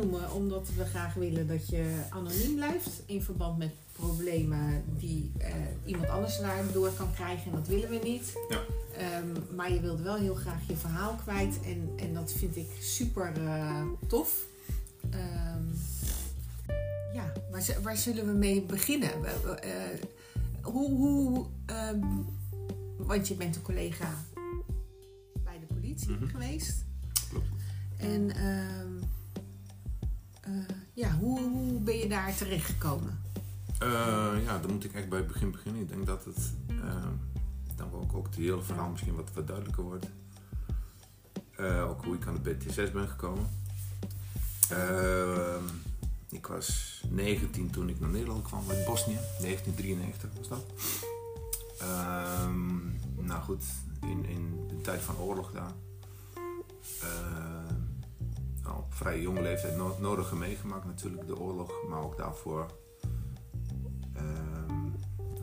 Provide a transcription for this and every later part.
noemen omdat we graag willen dat je anoniem blijft in verband met problemen die eh, iemand anders daardoor kan krijgen en dat willen we niet. Ja. Ehm, maar je wilde wel heel graag je verhaal kwijt en, en dat vind ik super eh, tof. Ehm, ja, waar, waar zullen we mee beginnen? Eh, hoe, hoe ehm, want je bent een collega bij de politie Mhm. geweest. Klopt. En ja, hoe, ben je daar terechtgekomen? Eh, ja, dan moet ik echt bij het begin beginnen. Ik denk dat het eh, dan ook, ook het hele verhaal misschien wat, duidelijker wordt. Eh, ook hoe ik aan de BTSS ben gekomen. Eh, ik was 19 toen ik naar Nederland kwam uit Bosnië. 1993 was dat. Ehm, nou goed, in, in de tijd van oorlog daar. Eh, al op vrij jonge leeftijd no nodige meegemaakt natuurlijk, de oorlog. Maar ook daarvoor Ehm,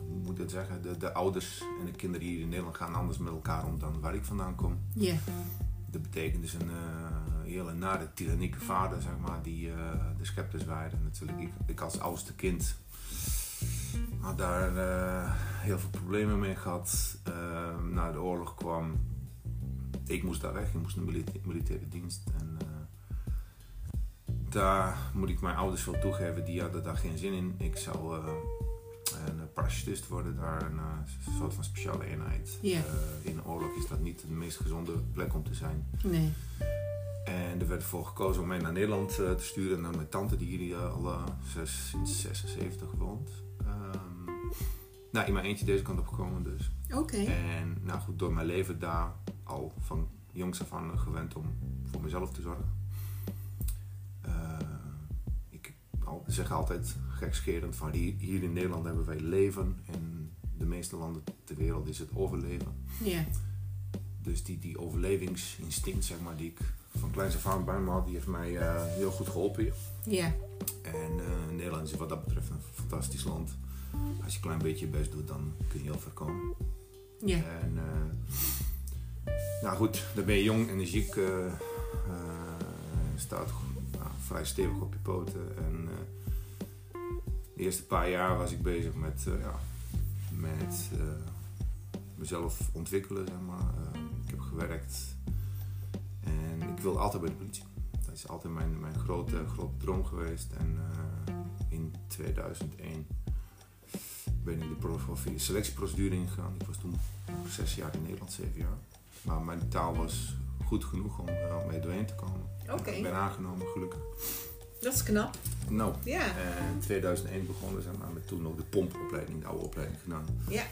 hoe moet ik het zeggen? De, de ouders en de kinderen hier in Nederland gaan anders met elkaar om dan waar ik vandaan kom. Ja, Dat betekent dus een eh, hele nare, tyrannieke vader, zeg maar, die eh, de scepter zwaaide. Natuurlijk, ik, ik als oudste kind had daar eh, heel veel problemen mee gehad. Ehm, na de oorlog kwam, ik moest daar weg, ik moest naar milita- militaire dienst. En daar moet ik mijn ouders wel toegeven, die hadden daar geen zin in. Ik zou eh, een parachutist worden, daar een eh, soort van speciale eenheid. Eh, in oorlog is dat niet de meest gezonde plek om te zijn. nee. En er werd ervoor gekozen om mij naar Nederland te sturen, naar mijn tante die hier al zes, sinds 76 woont. Ehm, nou, in mijn eentje deze kant op gekomen dus. Oké. En nou goed, door mijn leven daar al van jongs af aan gewend om voor mezelf te zorgen. Eh, ik al, zeg altijd gekscherend van hier, hier in Nederland hebben wij leven. In de meeste landen ter wereld is het overleven. Ja, Dus die, die overlevingsinstinct, zeg maar, die ik van kleins af aan bij me had, die heeft mij eh, heel goed geholpen. hier. ja, En eh, Nederland is wat dat betreft een fantastisch land. Als je een klein beetje je best doet, dan kun je heel ver komen. ja. En eh, nou goed, dan ben je jong, energiek, staat nou, vrij stevig op je poten. En eh, de eerste paar jaar was ik bezig met, eh, ja, met eh, mezelf ontwikkelen, zeg maar. Ik heb gewerkt en ik wilde altijd bij de politie. Dat is altijd mijn, mijn grote, grote droom geweest. En in 2001 ben ik de selectieprocedure ingegaan. Ik was toen zes jaar in Nederland, zeven jaar. Maar mijn taal was goed genoeg om al mee doorheen te komen. Oké. Ik ben aangenomen, gelukkig. Dat is knap. Nou, Ja, en in 2001 begonnen zeg maar, met toen nog de pompopleiding, de oude opleiding gedaan. ja.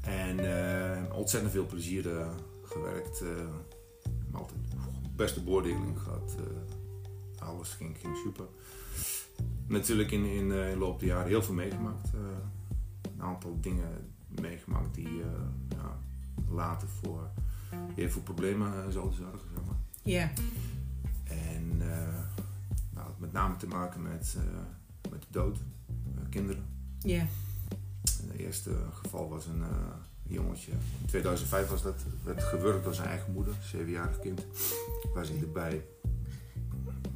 En eh, ontzettend veel plezier eh, gewerkt. eh, altijd beste beoordeling gehad. eh, alles ging, ging super. Natuurlijk in, in, eh, in de loop der jaren heel veel meegemaakt. eh, een aantal dingen meegemaakt die eh, ja, later voor heel veel problemen eh, zouden zorgen. Zeg maar. Ja, met name te maken met, eh, met de dood, eh, kinderen. ja. Het eerste geval was een eh, jongetje. In 2005 was dat. Werd gewurgd door zijn eigen moeder, zevenjarig kind. Was ik erbij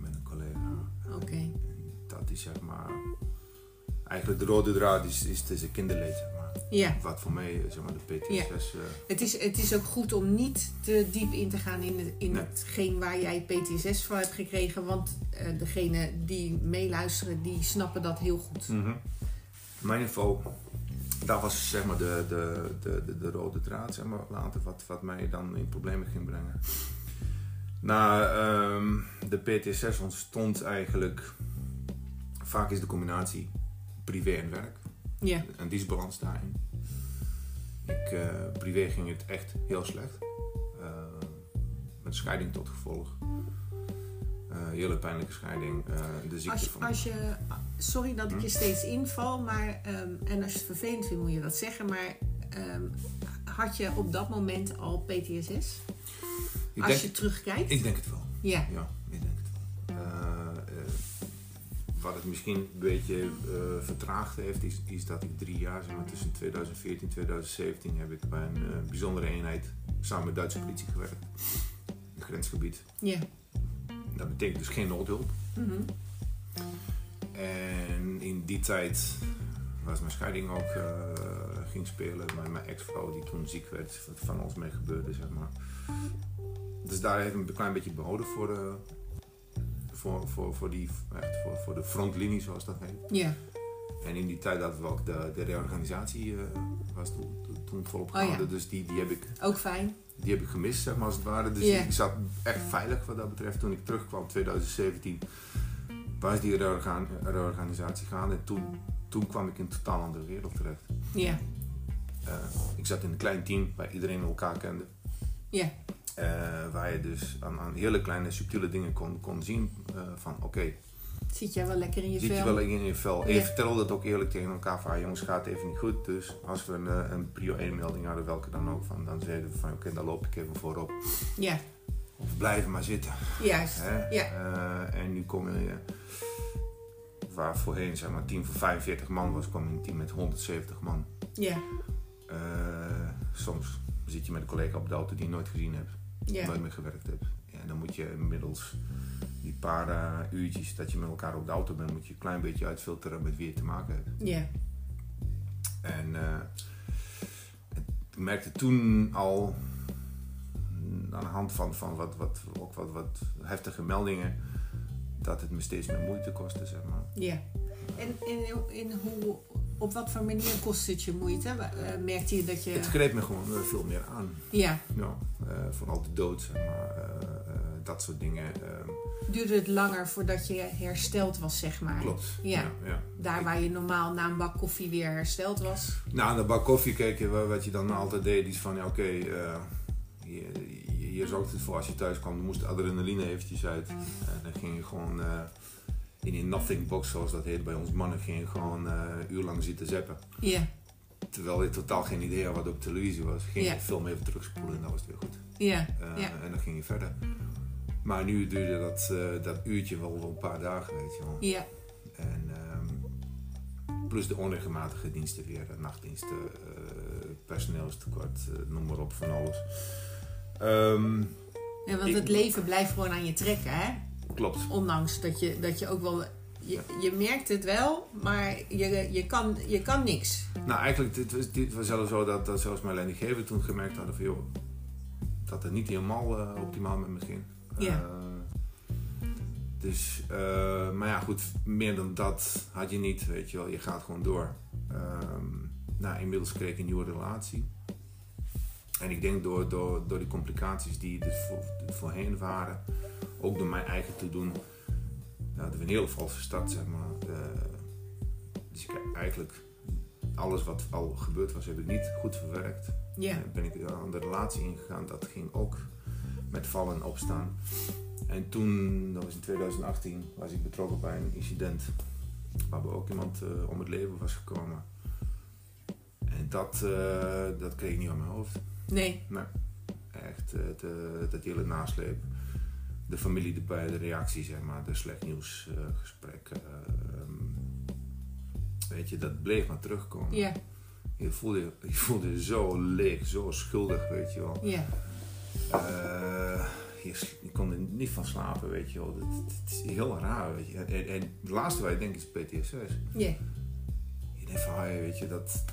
met een collega. Oké. En dat is zeg maar. Eigenlijk de rode draad is, is tussen kinderleed, zeg maar. Ja. Wat voor mij, zeg maar, de PTSS. eh, Het is, het is ook goed om niet te diep in te gaan in, het, in Nee. hetgeen waar jij PTSS voor hebt gekregen. Want eh degene die meeluisteren, die snappen dat heel goed. Mhm. Mijn info, dat was zeg maar de, de, de, de, de rode draad, zeg maar, later, wat, wat mij dan in problemen ging brengen. Na ehm, de PTSS ontstond eigenlijk, vaak is de combinatie privé en werk, Ja, een disbalans daarin. Ik, eh, privé ging het echt heel slecht, Eh, met scheiding tot gevolg. Eh, hele pijnlijke scheiding, de ziekte als je, van... als je, sorry dat ik Hm? je steeds inval, maar, ehm, en als je het vervelend vindt moet je dat zeggen, maar ehm, had je op dat moment al PTSS? ik, als denk, je terugkijkt? ik denk het wel. ja, Ja, wat het misschien een beetje eh, vertraagd heeft, is, is dat ik drie jaar, zeg maar, tussen 2014 en 2017, heb ik bij een eh, bijzondere eenheid samen met Duitse politie gewerkt. Het grensgebied. ja, Dat betekent dus geen noodhulp. Mhm. En in die tijd was mijn scheiding ook eh, ging spelen. Mijn, mijn ex-vrouw die toen ziek werd, wat van ons mee gebeurde, zeg maar. Dus daar ik een klein beetje behouden voor, voor, voor, voor, die, echt voor, voor de frontlinie, zoals dat heet. Ja. En in die tijd hadden we ook de, de reorganisatie eh, was toen, toen volop Oh ja. gehouden. Dus die, die, heb ik, Ook fijn. die heb ik gemist, zeg maar, als het ware. Dus ik zat echt veilig wat dat betreft. Toen ik terugkwam in 2017 was die reorgan- reorganisatie gaande. En toen, toen kwam ik in een totaal andere wereld terecht. Ja. Eh, ik zat in een klein team waar iedereen elkaar kende. Ja. Eh, waar je dus aan, aan hele kleine subtiele dingen kon, kon zien van oké, Zit jij wel lekker in je zit vel? je wel in je vel. En je vertelde het ook eerlijk tegen elkaar van ah, jongens gaat even niet goed. Dus als we een, eh, een prio 1 melding hadden, welke dan ook, van, dan zeiden we van oké, dan loop ik even voorop. Ja. Of blijven maar zitten. Juist. Hè? Ja. Eh, en nu kom je, waar voorheen zeg maar, een team van 45 man was, kwam een team met 170 man. Ja. Eh, soms zit je met een collega op de auto die je nooit gezien hebt. Ja. nooit meer gewerkt hebt. Ja, dan moet je inmiddels die paar eh, uurtjes dat je met elkaar op de auto bent, moet je een klein beetje uitfilteren met wie je te maken hebt. Ja. En eh, ik merkte toen al mm, aan de hand van, van wat, wat, ook wat, wat heftige meldingen dat het me steeds meer moeite kostte, zeg maar. Ja. En in, in hoe, op wat voor manier kost het je moeite? Eh, merkte je dat je... Het greep me gewoon veel meer aan. Ja. Ja, eh, vooral de dood, zeg maar. dat soort dingen. ehm, Duurde het langer voordat je hersteld was, zeg maar? klopt. Ja. ja. Daar waar je normaal na een bak koffie weer hersteld was? Nou, aan de bak koffie keek je, wa- wat je dan altijd deed, is van ja, oké, eh, je, je, je zorgde ervoor als je thuis kwam, dan moest de adrenaline eventjes uit. En dan ging je gewoon eh, in een nothing box, zoals dat heet bij ons mannen, ging je gewoon eh uurlang zitten zappen. Ja. Terwijl je totaal geen idee had wat op televisie was. Ging je Ja. de film even terugspoelen en dan was het weer goed. Ja. Eh, Ja. En dan ging je verder. Maar nu duurde dat, eh, dat uurtje wel, wel een paar dagen, weet je wel. Ja. En ehm, plus de onregelmatige diensten weer, de nachtdiensten, eh, personeelstekort, eh, noem maar op, van alles. Ehm, ja want Ik- het leven blijft gewoon aan je trekken, hè? klopt. Ondanks dat je, dat je ook wel... Je, je merkt het wel, maar je, je, kan, je kan niks. Nou, eigenlijk dit was, dit was zelfs zo dat, dat zelfs mijn leidinggever toen gemerkt hadden van joh, dat het niet helemaal optimaal met me ging. Ja. Eh, dus, eh, maar ja goed, meer dan dat had je niet, weet je wel. Je gaat gewoon door. Ehm, nou, inmiddels kreeg ik een nieuwe relatie. En ik denk door, door, door die complicaties die er voor, voorheen waren, ook door mijn eigen te doen, hadden we een hele valse start, zeg maar. Eh, dus ik eigenlijk alles wat al gebeurd was, heb ik niet goed verwerkt. Ja. En ben ik aan de relatie ingegaan. Dat ging ook met vallen en opstaan. En toen, dat was in 2018, was ik betrokken bij een incident. Waarbij ook iemand eh, om het leven was gekomen. En dat, eh, dat kreeg ik niet aan mijn hoofd. Nee. Nee, echt eh, het, dat hele nasleep. De familie erbij, de reactie, zeg maar, de slecht nieuws eh, gesprekken. ehm, weet je, dat bleef maar terugkomen. Ja. Je voelde, je voelde zo leeg, zo schuldig, weet je wel. Ja. Je, s- je kon er niet van slapen, weet je wel. Het, is heel raar, weet je. En, en het laatste wat je denkt is PTSS. Ja. Je denkt van, weet je, dat,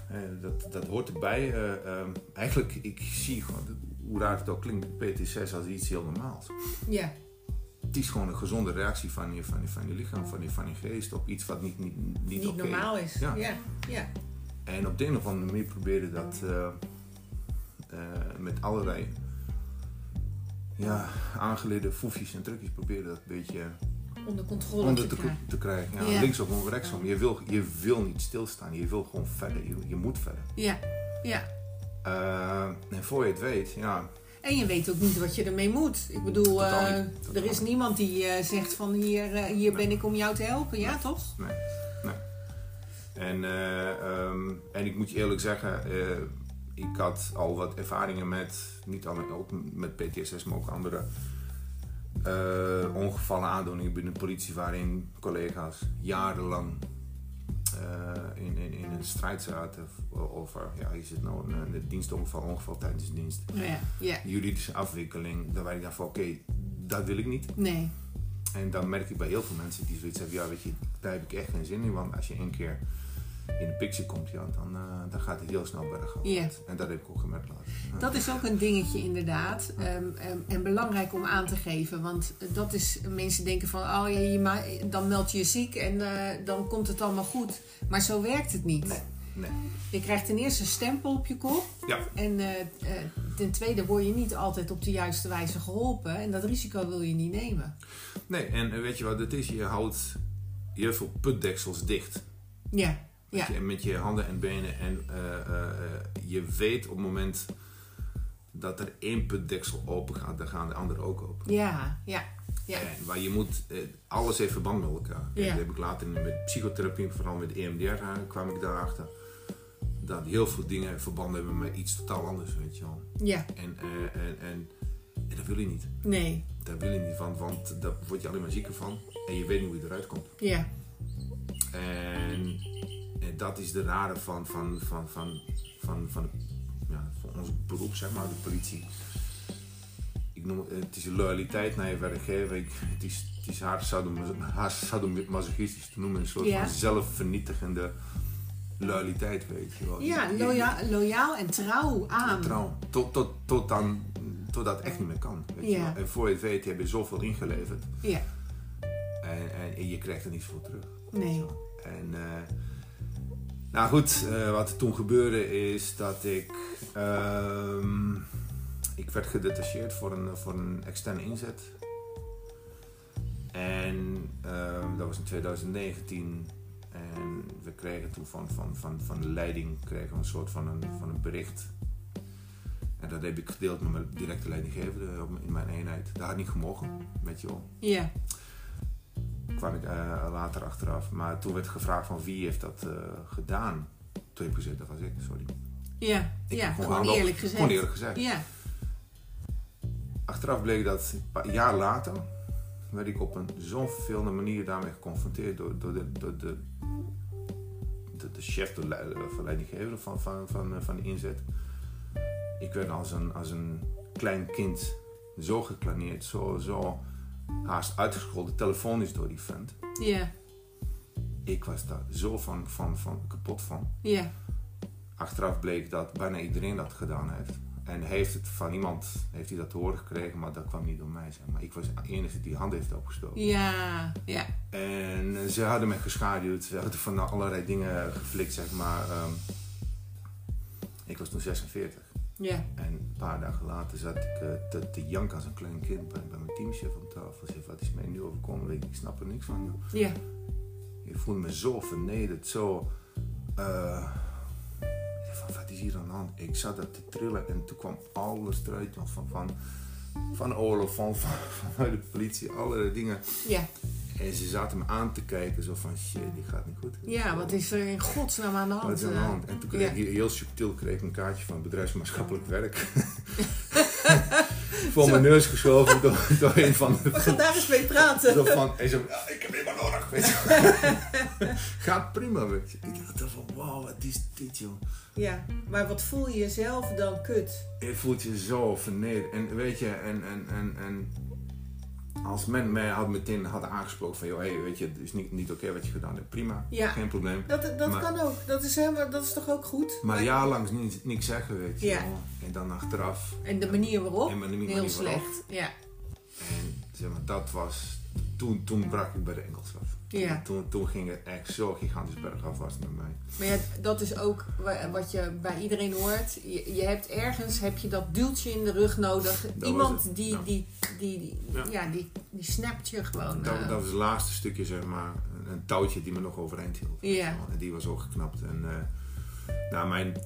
dat, dat hoort erbij. Eh, ehm, eigenlijk, ik zie gewoon, hoe raar het ook klinkt, PTSS als iets heel normaals. Ja. Het is gewoon een gezonde reactie van je, van je, van je lichaam, van je, van je geest op iets wat niet, niet, niet, Niet normaal is. Ja. Ja. Ja. En op de een of andere manier probeerde dat eh, met allerlei ja, aangeleerde foefjes en trucjes probeerde dat een beetje Onder controle onder te te, krijgen. te krijgen. Ja, Ja. Linksom of rechtsom. Je wil, je wil niet stilstaan. Je wil gewoon verder. Je, je moet verder. Ja. Ja. Eh, en voor je het weet, ja, En je weet ook niet wat je ermee moet. Ik bedoel, eh, er is niemand die eh, zegt van hier, hier ben ik om jou te helpen. Ja, toch? En, eh, ehm, en ik moet je eerlijk zeggen, ik had al wat ervaringen met, niet alleen ook met PTSS, maar ook andere eh, ongevallen aandoeningen binnen de politie, waarin collega's jarenlang eh, in, in, in een strijd zaten over, ja, is het nou een, een dienstongeval, ongeval tijdens dienst, Ja. Ja. juridische afwikkeling. Daar waar ik dacht van, oké, dat wil ik niet. Nee. En dan merk ik bij heel veel mensen die zoiets hebben, ja weet je, daar heb ik echt geen zin in. Want als je één keer in de picture komt, ja, dan, eh, dan gaat het heel snel bergaf. Ja. En dat heb ik ook gemerkt later. Dat is ook een dingetje inderdaad. Ehm, ehm, en belangrijk om aan te geven. Want dat is, mensen denken van, oh ja, je ma- dan meld je je ziek en eh, dan komt het allemaal goed. Maar zo werkt het niet. Nee, nee. Je krijgt ten eerste een stempel op je kop. Ja, En eh, ten tweede word je niet altijd op de juiste wijze geholpen. En dat risico wil je niet nemen. nee, en weet je wat het is? Je houdt heel veel putdeksels dicht. Ja, Met, ja, je, met je handen en benen. En eh, eh, je weet op het moment dat er één putdeksel open gaat, dan gaan de anderen ook open. ja, ja. ja. En, maar je moet, eh, alles heeft verband met elkaar. Dat heb ik later met psychotherapie, vooral met EMDR, kwam ik daarachter. Dat heel veel dingen verband hebben met iets totaal anders, weet je wel. Ja, En, en, en, en dat wil je niet. nee, Daar wil je niet van, want daar word je alleen maar zieker van. En je weet niet hoe je eruit komt. ja, En, en dat is de rare van, van, van, van, van, van, ja, van ons beroep, zeg maar, de politie. Ik noem, het is een loyaliteit naar je werkgever. Ik, het is, het is haar sadom- haar sadomasochistisch te noemen. Een soort van zelfvernietigende loyaliteit, weet je wel. ja loyaal en trouw aan. Trouw. Tot, tot, tot dan, totdat het echt niet meer kan. Weet je wel. En voor je het weet heb je zoveel ingeleverd. Ja, En, en, en je krijgt er niets voor terug. nee. En eh, nou goed, eh, wat er toen gebeurde is dat ik. ehm, ik werd gedetacheerd voor een, voor een externe inzet. En ehm, dat was in 2019. En we kregen toen van, van, van, van de leiding kregen we een soort van een, van een bericht. En dat heb ik gedeeld met mijn directe leidinggevende in mijn eenheid. Dat had niet gemogen, weet je wel Ja, kwam ik eh, later achteraf. Maar toen werd gevraagd van wie heeft dat eh, gedaan. Toen heb ik gezegd, dat was ik, sorry. ja, Ik ja gewoon eerlijk gezegd. Gewoon eerlijk gezegd. Ja, Achteraf bleek dat een jaar later werd ik op een zo'n vervelende manier daarmee geconfronteerd door, door, de, door de, de, de chef, de leider, van leidinggever van, van, van, eh, van de inzet. Ik werd als een, als een klein kind zo geklaneerd, zo, zo haast uitgescholden, telefonisch door die vent. ja, Ik was daar zo van, van, van kapot van. ja, Achteraf bleek dat bijna iedereen dat gedaan heeft. En heeft het van iemand heeft hij dat te horen gekregen, maar dat kwam niet door mij. Zeg maar. Ik was de enige die hand heeft opgestoken. ja, ja, En eh, ze hadden me geschaduwd. Ze hadden van allerlei dingen geflikt, zeg maar. Ehm, ik was toen 46. Ja, En een paar dagen later zat ik eh, te, te janken als een klein kind bij, bij mijn teamchef op tafel. Zeg, wat is mij nu overkomen? Ik, ik snap er niks van. ja, Ik voelde me zo vernederd, zo. ik dacht van, wat is hier aan de hand? Ik zat daar te trillen en toen kwam alles eruit van, van, van oorlog, van, van, vanuit de politie, allerlei dingen. ja. En ze zaten me aan te kijken, zo van shit, die gaat niet goed. Ja, wat is er in godsnaam aan de hand? Wat is aan de eh? hand? En toen kreeg ja. ik heel subtiel kreeg ik een kaartje van bedrijfsmaatschappelijk werk. Voor mijn neus geschoven door, door een van de We gaan daar eens mee praten. Zo van, en zo, ja, ik heb je maar nodig, weet je. Gaat prima, weet je. Ik dacht van, wow, wat is dit, joh. Ja, maar wat voel je jezelf dan kut? Je voelt je zo vernederd. En weet je, en, en, en, en als men mij had meteen had aangesproken van, joh, hey, weet je, het is niet, niet oké wat je gedaan hebt. Prima, Ja. geen probleem. Dat, dat Maar- kan ook. Dat is, helemaal, dat is toch ook goed? Maar jaarlang niks, niks zeggen, weet je Ja. En dan achteraf. En de manier waarop? En de manier Heel waarop. slecht. Ja. En zeg maar, dat was, toen, toen brak ik bij de Engels af. Ja. Toen, toen ging het echt zo gigantisch bergafwaarts met mij. Maar ja, dat is ook wa- wat je bij iedereen hoort. Je, je hebt ergens heb je dat duwtje in de rug nodig. Iemand die, ja. die, die, die, Ja. ja. die, die snapt je gewoon. Dat, eh. dat was het laatste stukje, zeg maar, een, een touwtje die me nog overeind hield. Ja. En die was ook geknapt. En uh, nou, mijn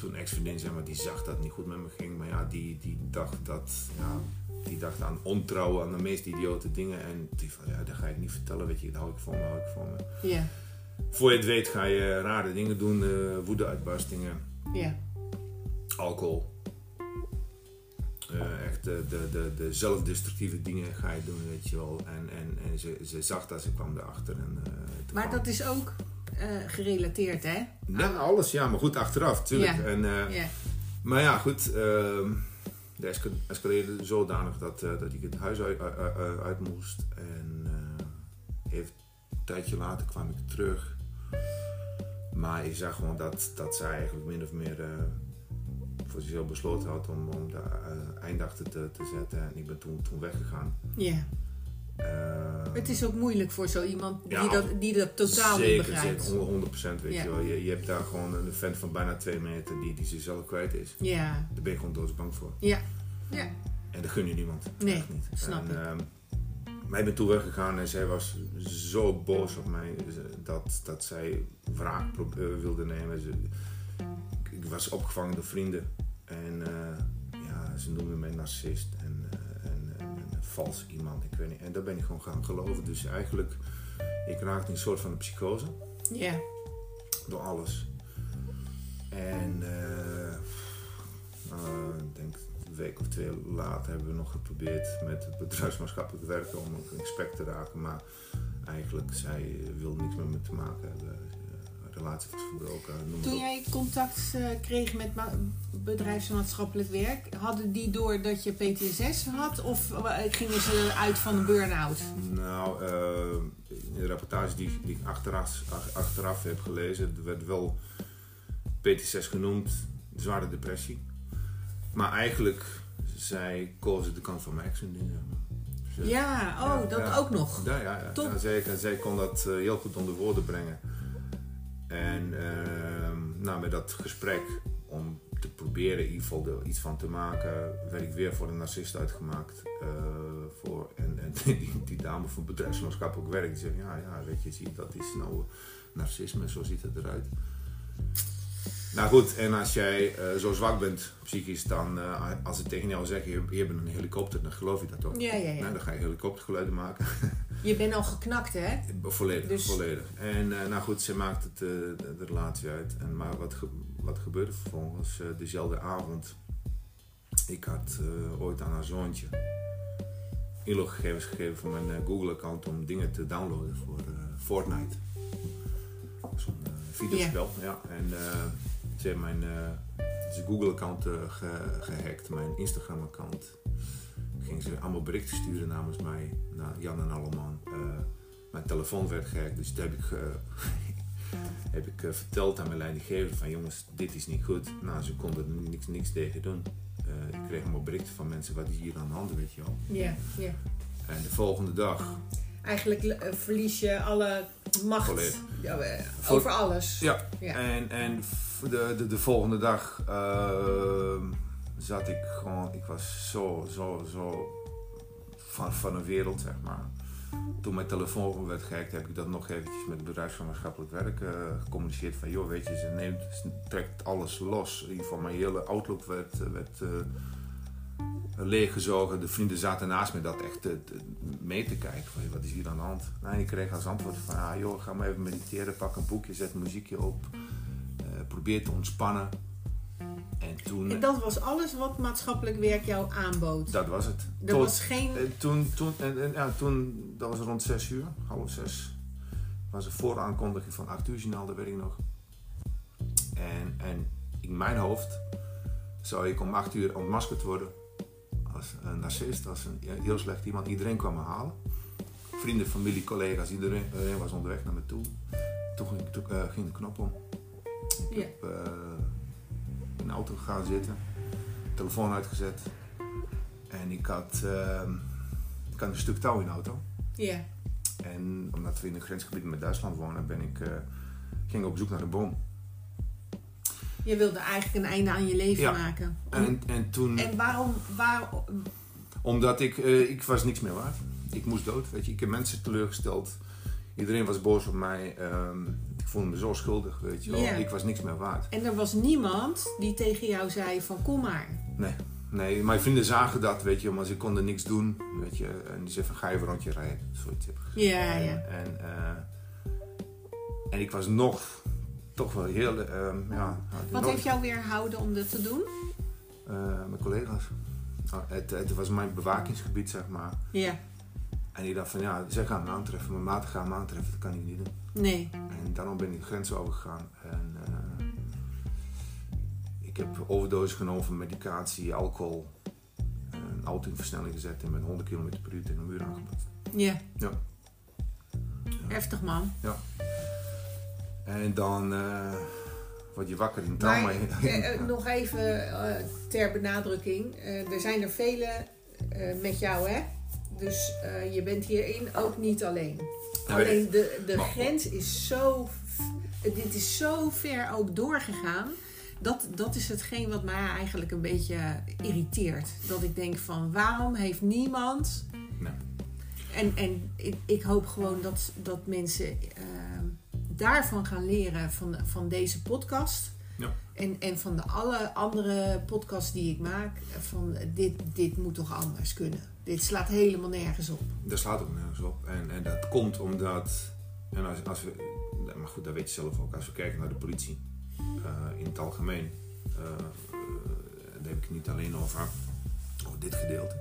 toen ex-vriendin, zeg maar, die zag dat het niet goed met me ging. Maar ja, die, die dacht dat, ja, die dacht aan ontrouwen, aan de meest idiote dingen. En die van, ja, dat ga ik niet vertellen, weet je, dat hou ik voor me, hou ik voor me. Ja, Voor je het weet ga je rare dingen doen, uh, woede-uitbarstingen, ja, alcohol. Uh, echt de, de, de, de zelfdestructieve dingen ga je doen, weet je wel. En, en, en ze, ze zag dat, ze kwam erachter. En, uh, maar kwam... dat is ook uh, gerelateerd, hè? Nee, alles, ja, maar goed, achteraf, tuurlijk. Ja. En, uh, ja. Maar ja, goed, uh, de escaleerde zodanig dat, uh, dat ik het huis uit, uit, uit moest. En even een tijdje later kwam ik terug. Maar ik zag gewoon dat, dat zij eigenlijk min of meer eh, voor zichzelf besloten had om, om de eindachter te, te zetten. En ik ben toen, toen weggegaan. Ja. Eh, Het is ook moeilijk voor zo iemand die, Ja, dat, die dat totaal niet zeker, begrijpt. Zeker, 100% weet Ja. je wel. Je, je hebt daar gewoon een vent van bijna twee meter die, die zichzelf kwijt is. Ja, Daar ben je gewoon doodsbang voor. ja, ja. En dat gun je niemand. Nee, Echt niet. snap en, ik. ehm, maar ik ben toen weggegaan en zij was zo boos op mij dat, dat zij wraak eh, wilde nemen. Ze, ik, was opgevangen door vrienden en eh, ja, ze noemden mij narcist en, eh, vals iemand. Ik weet niet. En daar ben ik gewoon gaan geloven. Dus eigenlijk, ik raakte in een soort van een psychose Ja, door alles. En ik denk een week of twee later hebben we nog geprobeerd met het bedrijfsmaatschappelijk werken om in gesprek te raken. Maar eigenlijk, zij eh, wilde niks met me te maken hebben. Eh. Noem maar Toen jij contact eh, kreeg met ma- bedrijfsmaatschappelijk werk, hadden die door dat je PTSS had of eh, gingen ze uit van een burn-out? Nou, eh, in de rapportage die, die ik achteraf, ach- achteraf heb gelezen, er werd wel PT6 genoemd, zware depressie. Maar eigenlijk, zij kozen de kant van mijn. Ze- Ja, oh, Ja, dat ja. ook nog. Ja, ja, ja. Top. zeker. Zij kon dat eh, heel goed onder woorden brengen. En ehm, nou, met dat gesprek om te proberen in ieder geval er iets van te maken, werd ik weer voor een narcist uitgemaakt. eh, voor, en en die, die dame van bedrijfsmaatschappelijk werk, die zegt, ja, ja, weet je, zie, je, dat is nou narcisme, zo ziet het eruit. Nou goed, en als jij eh, zo zwak bent psychisch, dan eh, als ze tegen jou zeggen, je, je bent een helikopter, dan geloof je dat ook. Ja, ja, ja. Nou, dan ga je helikoptergeluiden maken. Je bent al geknakt, hè? Volledig, Dus- volledig. En eh, nou goed, ze maakt het, eh, de, de relatie uit. En, maar wat, ge- wat gebeurde vervolgens? eh, dezelfde avond, ik had ooit aan haar zoontje inloggegevens gegeven van mijn Google-account om dingen te downloaden voor Fortnite. Zo'n videospel, ja. En ze heeft mijn Google-account eh, ge- gehackt, mijn Instagram-account ging ze allemaal berichten sturen namens mij naar Jan en Alleman. Eh, mijn telefoon werd gehackt, dus dat heb ik, eh, heb ik eh, verteld aan mijn leidinggever van jongens, dit is niet goed. Nou, ze konden er niks, niks tegen doen. Ik kreeg allemaal berichten van mensen, wat is hier aan de hand, weet je wel. Ja, ja. En de volgende dag, Eigenlijk eh, verlies je alle macht ja, over alles. ja, Ja. en, en de, de, de volgende dag zat ik gewoon, ik was zo, zo, zo van, van een wereld, zeg maar. Toen mijn telefoon werd gehackt, heb ik dat nog eventjes met het bedrijf van maatschappelijk werk eh, gecommuniceerd. Van joh, weet je, ze, neemt, trekt alles los. In ieder geval mijn hele outlook werd, werd eh, leeggezogen. De vrienden zaten naast me dat echt mee te kijken. Van, wat is hier aan de hand? Nou, en ik kreeg als antwoord van, ah, joh, ga maar even mediteren, pak een boekje, zet muziekje op. eh, probeer te ontspannen. En toen, En dat was alles wat maatschappelijk werk jou aanbood. dat was het. er Tot- was geen... eh, toen, toen, en, en, ja, toen, dat was rond 6 uur, half zes, was een vooraankondiging van 8 uur journaal, dat weet ik nog. En, en in mijn hoofd zou ik om 8 uur ontmaskerd worden als een narcist, als een heel slecht iemand. Iedereen kwam me halen. Vrienden, familie, collega's, iedereen, iedereen was onderweg naar me toe. Toen ging, toen, eh, ging de knop om. Ik Ja. heb eh, de auto gaan zitten, telefoon uitgezet. En ik had, ehm, ik had een stuk touw in de auto. Ja. En omdat we in een grensgebied met Duitsland wonen, ben ik, eh, ging op zoek naar een boom. Je wilde eigenlijk een einde aan je leven Ja. maken. En, en toen, En waarom... Waar, omdat ik, eh, ik was niks meer waard. Ik moest dood, weet je. Ik heb mensen teleurgesteld. Iedereen was boos op mij. Ehm, voelde me zo schuldig, weet je wel. Ik was niks meer waard. en er was niemand die tegen jou zei van kom maar. Nee, nee, mijn vrienden zagen dat, weet je, maar ze konden niks doen, weet je. En die zeiden van, ga even een rondje rijden. Zoiets heb ik Ja, En, ja. en, eh, en ik was nog, toch wel heel, ehm, ja... Wat nog- heeft jou weerhouden om dat te doen? Eh, mijn collega's. Nou, het, het was mijn bewakingsgebied, zeg maar. Ja. En die dacht van, ja, zij gaan me aantreffen, mijn maten gaan me aantreffen, dat kan ik niet doen. Nee. En daarom ben ik de grens overgegaan. En eh, ik heb overdosis genomen van medicatie, alcohol, een auto in versnelling gezet en met 100 km per uur tegen een muur aangepast. Ja. Ja. Heftig man. En dan eh, word je wakker in Maar trauma. eh, eh, nog even ter benadrukking. Er zijn er vele met jou, hè? Dus eh, je bent hierin ook niet alleen. Alleen de, de grens is zo... Dit is zo ver ook doorgegaan. Dat, dat is hetgeen wat mij eigenlijk een beetje irriteert. Dat ik denk van, waarom heeft niemand... En, en ik, ik hoop gewoon dat, dat mensen ehm, daarvan gaan leren van, van deze podcast. Ja. En, en van de alle andere podcasts die ik maak. Van dit, dit moet toch anders kunnen. Dit slaat helemaal nergens op. Daar slaat ook nergens op. En, en dat komt omdat, en als, als we, maar goed, dat weet je zelf ook, als we kijken naar de politie eh, in het algemeen, eh, eh, daar heb ik het niet alleen over, over dit gedeelte.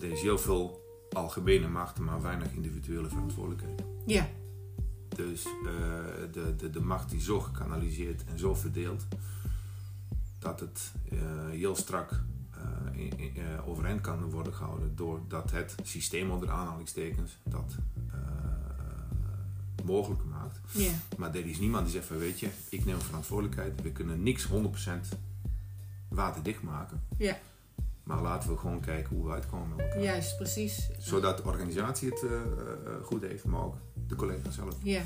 Er is heel veel algemene macht, maar weinig individuele verantwoordelijkheid. Ja, Dus de, de, de macht die zo gekanaliseerd en zo verdeeld, dat het heel strak eh, overeind kan worden gehouden doordat het systeem onder aanhalingstekens dat eh, mogelijk maakt. Maar er is niemand die zegt van weet je, ik neem verantwoordelijkheid, we kunnen niks 100% waterdicht maken. Maar laten we gewoon kijken hoe we uitkomen met elkaar. juist, precies. Zodat de organisatie het eh, goed heeft, maar ook de collega's zelf. Ja.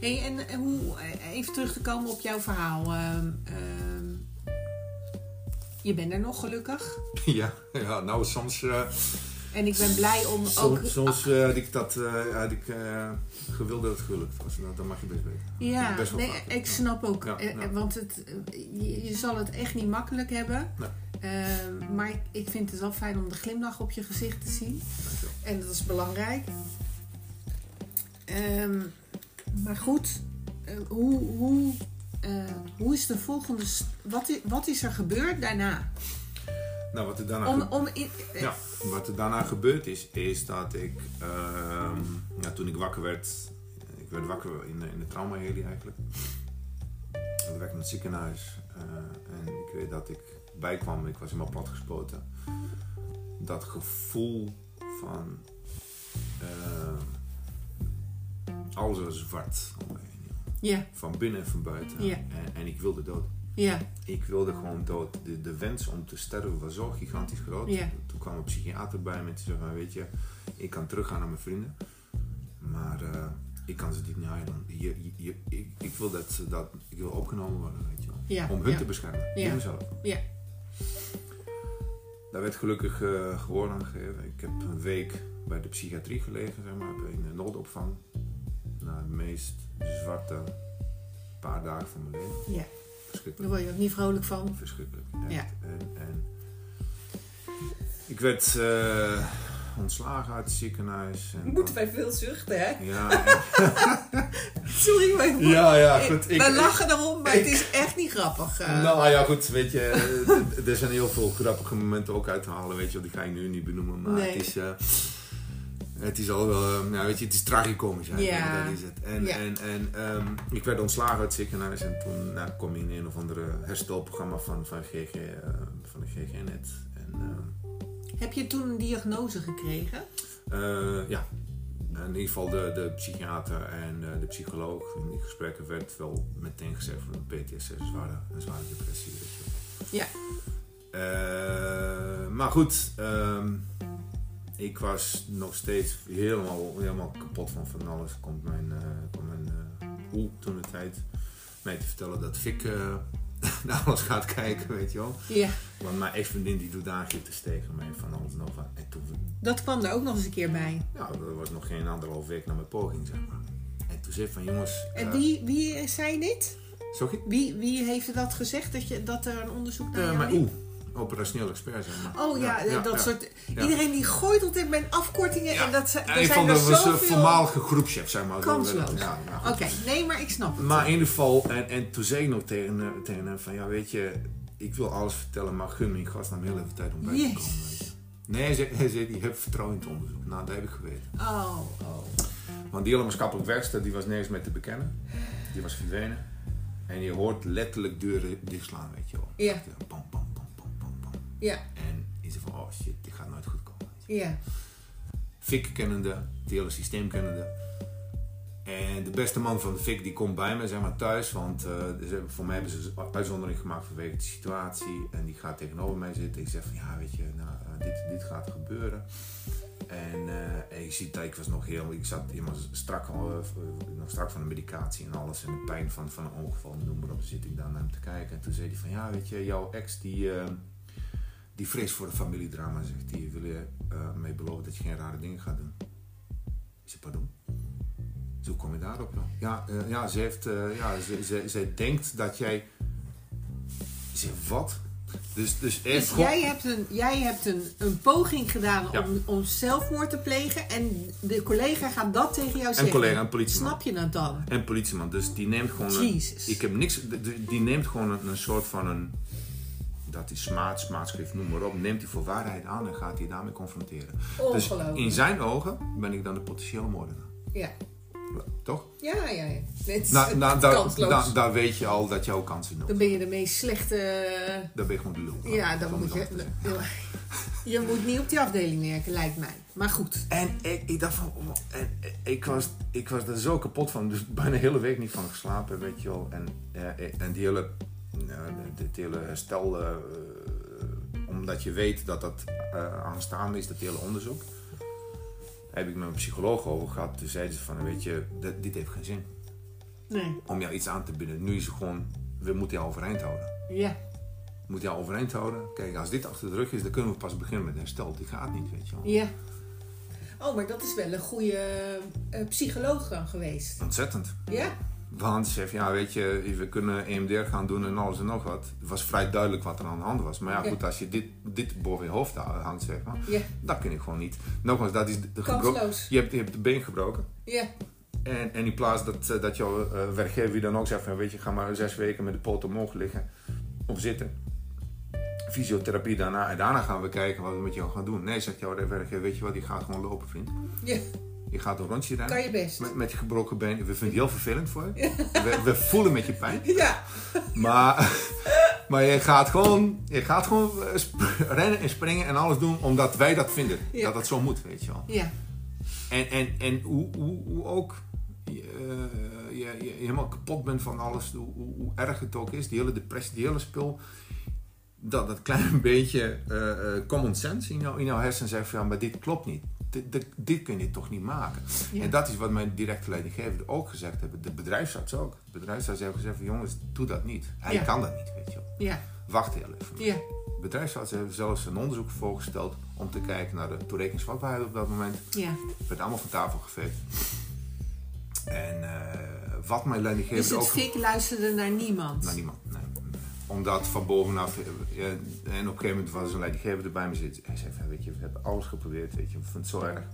Hey, en hoe, even terug te komen op jouw verhaal. Ehm, ehm, je bent er nog gelukkig. Ja, ja nou soms, eh, En ik ben blij om ook... soms, soms eh, had ik dat eh, had ik, gewild dat het gelukt was. Nou, dat mag je best weten. Ja, Best wel nee, vaak, ja. ik snap ook. Ja, ja. Want het, je, je zal het echt niet makkelijk hebben. Maar ik, ik vind het wel fijn om de glimlach op je gezicht te zien. En dat is belangrijk. Ehm, maar goed, hoe, hoe, eh, hoe is de volgende... Wat is, wat is er gebeurd daarna? Nou, wat er daarna, Om, om in, eh, ja, wat er daarna gebeurd is, is dat ik, ehm, ja, toen ik wakker werd, ik werd wakker in, de- in de traumaheli eigenlijk. Ik werkte in het ziekenhuis eh, en ik weet dat ik bijkwam, ik was helemaal plat gespoten. Dat gevoel van eh, alles was zwart om. Ja, Van binnen en van buiten. Ja. En, en ik wilde dood. ja, Ik wilde gewoon dood. De, de wens om te sterven was zo gigantisch groot. Ja. Toen kwam een psychiater bij me en zei van, weet je, ik kan teruggaan naar mijn vrienden. Maar eh, ik kan ze niet halen. Je, je, je- ik, ik wil dat, ze dat ik wil opgenomen worden, weet je wel. ja. Om hun ja. te beschermen. Ja. Mezelf. Ja. Daar werd gelukkig eh gehoor aan gegeven. Ik heb een week bij de psychiatrie gelegen, zeg maar, in de noodopvang. Meest zwarte paar dagen van mijn leven. Ja. Verschrikkelijk. Daar word je ook niet vrolijk van. Verschrikkelijk. Echt. Ja. En, en ik werd eh, ontslagen uit het ziekenhuis. En Moeten wij veel zuchten, hè? Ja, Sorry, maar ik- ja, ja, ik- goed. Ik, we lachen erom, maar ik- het is echt niet grappig. eh. Nou ja, goed, weet je, er zijn heel veel grappige momenten ook uit te halen, weet je wel, die ga ik nu niet benoemen, maar Nee. het is, eh, het is al wel, eh, nou weet je, het is tragicomisch eigenlijk, Ja. dat is het. En, Ja. en, en ehm, ik werd ontslagen uit het ziekenhuis en toen nou, kom je in een of andere herstelprogramma van, van, GG, eh, van de GG-net. En, Heb je toen een diagnose gekregen? Eh, ja, in ieder geval de, de psychiater en eh, de psycholoog in die gesprekken werd wel meteen gezegd van PTSS, een zware, een zware depressie. Weet je. Ja. Eh, maar goed, ehm, ik was nog steeds helemaal, helemaal kapot van van alles. Komt mijn, eh komt mijn hoe toen de tijd mij te vertellen dat Fik eh, naar alles gaat kijken, weet je wel. Ja. Want mijn ex-vriendin die doet aangiftes tegen mij van alles en nog wat. En toen Dat kwam er ook nog eens een keer bij. ja, dat was nog geen anderhalf week na mijn poging, zeg maar. En toen zei ik van, jongens... En wie, wie zei dit? Sorry? Wie, wie heeft dat gezegd, dat, je, dat er een onderzoek naar jou? Operationeel expert, maar. Oh ja, dat ja. soort... Iedereen die gooit altijd met afkortingen en dat zijn, er zijn van er de was, zoveel... voormalige groepschef, zeg maar. Kansloos. Ja. Oké, nee, maar ik snap het. Maar in ieder geval, en, en toen zei ik nog tegen, eh, tegen hem van, ja weet je, ik wil alles vertellen, maar gun me in godsnaam heel even tijd om bij te komen. weet je. Nee, hij zei, hij zei, je hebt vertrouwen in het onderzoek. Nou, dat heb ik geweten. Oh, oh. Want die hele maatschappelijk werkster, die was nergens mee te bekennen. Die was verdwenen. En je hoort letterlijk deuren dichtslaan, weet je wel. Ja. Echt, eh, Pam, pam, Ja, En je zegt van, oh shit, dit gaat nooit goed komen. ja. FIC kennende, het hele systeem kennende. En de beste man van de FIC die komt bij me, zeg maar, thuis. Want uh, voor mij hebben ze een uitzondering gemaakt vanwege de situatie. En die gaat tegenover mij zitten. Ik zeg van, ja, weet je, nou, uh, dit, dit gaat gebeuren. En, uh, en je ziet dat ik was nog heel... Ik zat helemaal strak, nog strak van de medicatie en alles. En de pijn van, van een ongeval, noem maar op. zit ik daar naar hem te kijken. En toen zei hij van, ja, weet je, jouw ex die... die vreest voor de familiedrama, zegt hij. Wil je mij beloven dat je geen rare dingen gaat doen? Ik zeg, pardon? Hoe kom je daarop? Ja, uh, ja, ze, heeft, uh, ja ze, ze, ze denkt dat jij. Zeg, wat? Dus, dus, dus jij hebt, een, jij hebt een, een poging gedaan ja. om, om zelfmoord te plegen en de collega gaat dat tegen jou zeggen. En collega, een politieman. Snap je dat dan? En politieman, dus die neemt gewoon. Een, ik heb niks, die neemt gewoon een, een soort van een. Dat is smaad, smaadschrift, noem maar op. Neemt hij voor waarheid aan en gaat hij daarmee confronteren. Dus in zijn ogen ben ik dan de potentiële moordenaar. Ja. Toch? Ja, ja, ja. Het nou, nou, daar, daar, weet je al dat jouw kansen nul Dan ben je de meest slechte... Dan ben je gewoon de lul. Ja, dan moet je... Je moet niet op die afdeling werken, lijkt mij. Maar goed. En ik, ik dacht van... Oh, en, ik, was, ik was er zo kapot van. Dus bijna de hele week niet van geslapen, weet je wel. En, en die hele... dit hele herstel... Uh, omdat je weet dat dat uh, aanstaande is, dat hele onderzoek heb ik met mijn psycholoog over gehad. Toen zeiden ze van, weet je, dit heeft geen zin. Nee. Om jou iets aan te bieden. Nu is het gewoon, we moeten jou overeind houden. Ja. We moeten jou overeind houden. Kijk, als dit achter de rug is, dan kunnen we pas beginnen met herstel. Dit gaat niet, weet je wel. Ja. Oh, maar dat is wel een goede uh, psycholoog dan geweest. Ontzettend. Ja? Want ze ja, weet je, we kunnen EMDR gaan doen en alles en nog wat. Het was vrij duidelijk wat er aan de hand was. Maar ja, goed, als je dit, dit boven je hoofd hangt, zeg maar, ja. dat kun je gewoon niet. Nogmaals, dat is de gebroken. Je hebt, je hebt de been gebroken. Ja. En, en in plaats dat, eh, dat jouw uh, werkgever je dan ook zegt van, weet je, ga maar zes weken met de poot omhoog liggen of zitten. Fysiotherapie daarna en daarna gaan we kijken wat we met jou gaan doen. Nee, zegt jouw werkgever, weet je wat, die gaat gewoon lopen, vriend. Ja. Je gaat een rondje rennen. Kan je best. Met, met je gebroken been. We vinden het heel vervelend voor je. We, we, voelen met je pijn. Ja. Maar, maar je gaat gewoon, je gaat gewoon eh, rennen en springen en alles doen omdat wij dat vinden. Dat dat zo moet, weet je wel. Ja. En, en, en hoe, hoe, hoe ook je, je, je, helemaal kapot bent van alles, hoe, hoe, erg het ook is, die hele depressie, die hele spul dat dat klein beetje uh, common sense in, jou, in jouw hersenen zegt van ja, maar dit klopt niet dit, dit, kun je toch niet maken. En dat is wat mijn directe leidinggevende ook gezegd hebben. De bedrijfsarts ook. De bedrijfsarts heeft gezegd van jongens, doe dat niet. Hij kan dat niet, weet je wel. Ja. Wacht heel even. Ja. De bedrijfsarts heeft zelfs een onderzoek voorgesteld om te kijken naar de toerekeningsvatbaarheid op dat moment. Ja. Het werd allemaal van tafel geveegd. En uh, wat mijn leidinggevende ook... Dus het FIK luisterde naar niemand? Naar niemand, omdat van bovenaf, ja, en op een gegeven moment was een leidinggevende bij me zitten. Hij zei van, weet je, we hebben alles geprobeerd, weet je, we vinden het zo erg.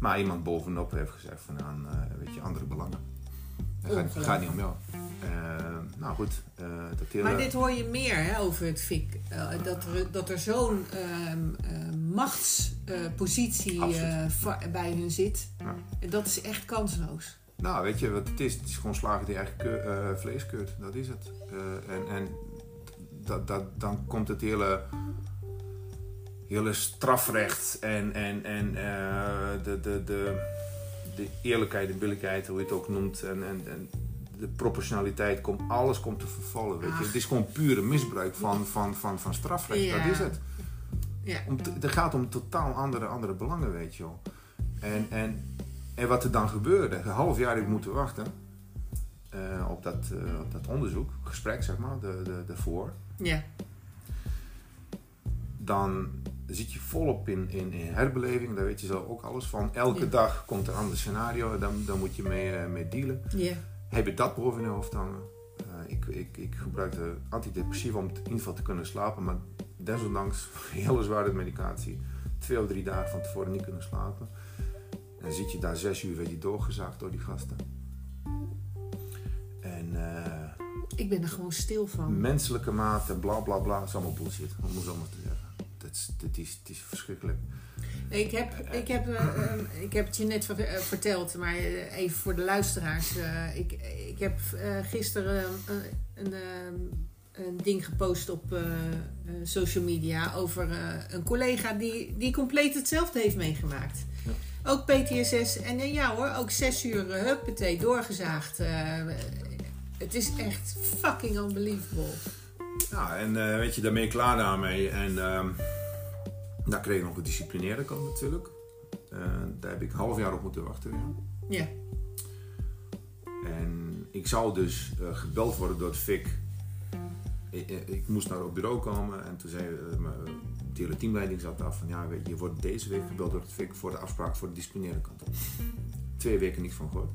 Maar iemand bovenop heeft gezegd van, aan, uh, weet je, andere belangen. Het gaat, gaat, niet om jou. Uh, nou goed, uh, dat hele... Maar dit hoor je meer hè, over het FIC. dat, er, dat er zo'n ehm, machtspositie bij hun zit. Ja. En dat is echt kansloos. Nou, weet je wat het is? Het is gewoon slagen die eigen vlees keurt. Dat is het. en, en dat, dat, dan komt het hele, hele strafrecht en, en, en uh, de, de, de, de eerlijkheid, de billijkheid, hoe je het ook noemt, en, en, en de proportionaliteit, komt, alles komt te vervallen. Weet je? Het is gewoon pure misbruik van, van, van, van strafrecht, ja. dat is het. Ja. Om het gaat om totaal andere, andere belangen, weet je wel. En, en, en wat er dan gebeurde, een half jaar heb ik moeten wachten. Uh, op, dat, uh, op dat onderzoek, gesprek zeg maar, de, de, de voor. Ja. Dan zit je volop in, in, in herbeleving, daar weet je zo ook alles van. Elke dag komt er een ander scenario, dan, dan moet je mee, uh, mee dealen. Ja. Heb je dat boven je hoofd hangen? ik, ik, ik gebruikte antidepressiva om in ieder geval te kunnen slapen, maar desondanks hele zware medicatie, twee of drie dagen van tevoren niet kunnen slapen. En dan zit je daar zes uur, weet je, doorgezaagd door die gasten. Ik ben er gewoon stil van. Menselijke mate, bla bla bla, is allemaal bullshit, om het zo maar te zeggen. Dat is, dat is, het is verschrikkelijk. Ik heb, ik, heb, uh, ik heb het je net verteld, maar even voor de luisteraars. Uh, ik, ik heb gisteren een, een ding gepost op social media over een collega die, die compleet hetzelfde heeft meegemaakt. Ja. Ook PTSS. En eh, ja hoor, ook zes uur huppatee doorgezaagd. Uh, het is echt fucking unbelievable. Ja, en uh, weet je, daarmee klaar daarmee. En um, daar kreeg ik nog een disciplineerde kant natuurlijk. daar heb ik een half jaar op moeten wachten. Ja. ja. En ik zou dus gebeld worden door het FIC. Ik, ik, moest naar het bureau komen en toen zei de hele teamleiding zat af van ja, weet je, je wordt deze week gebeld door het FIC voor de afspraak voor de disciplinaire kant. Twee weken niks van gehoord.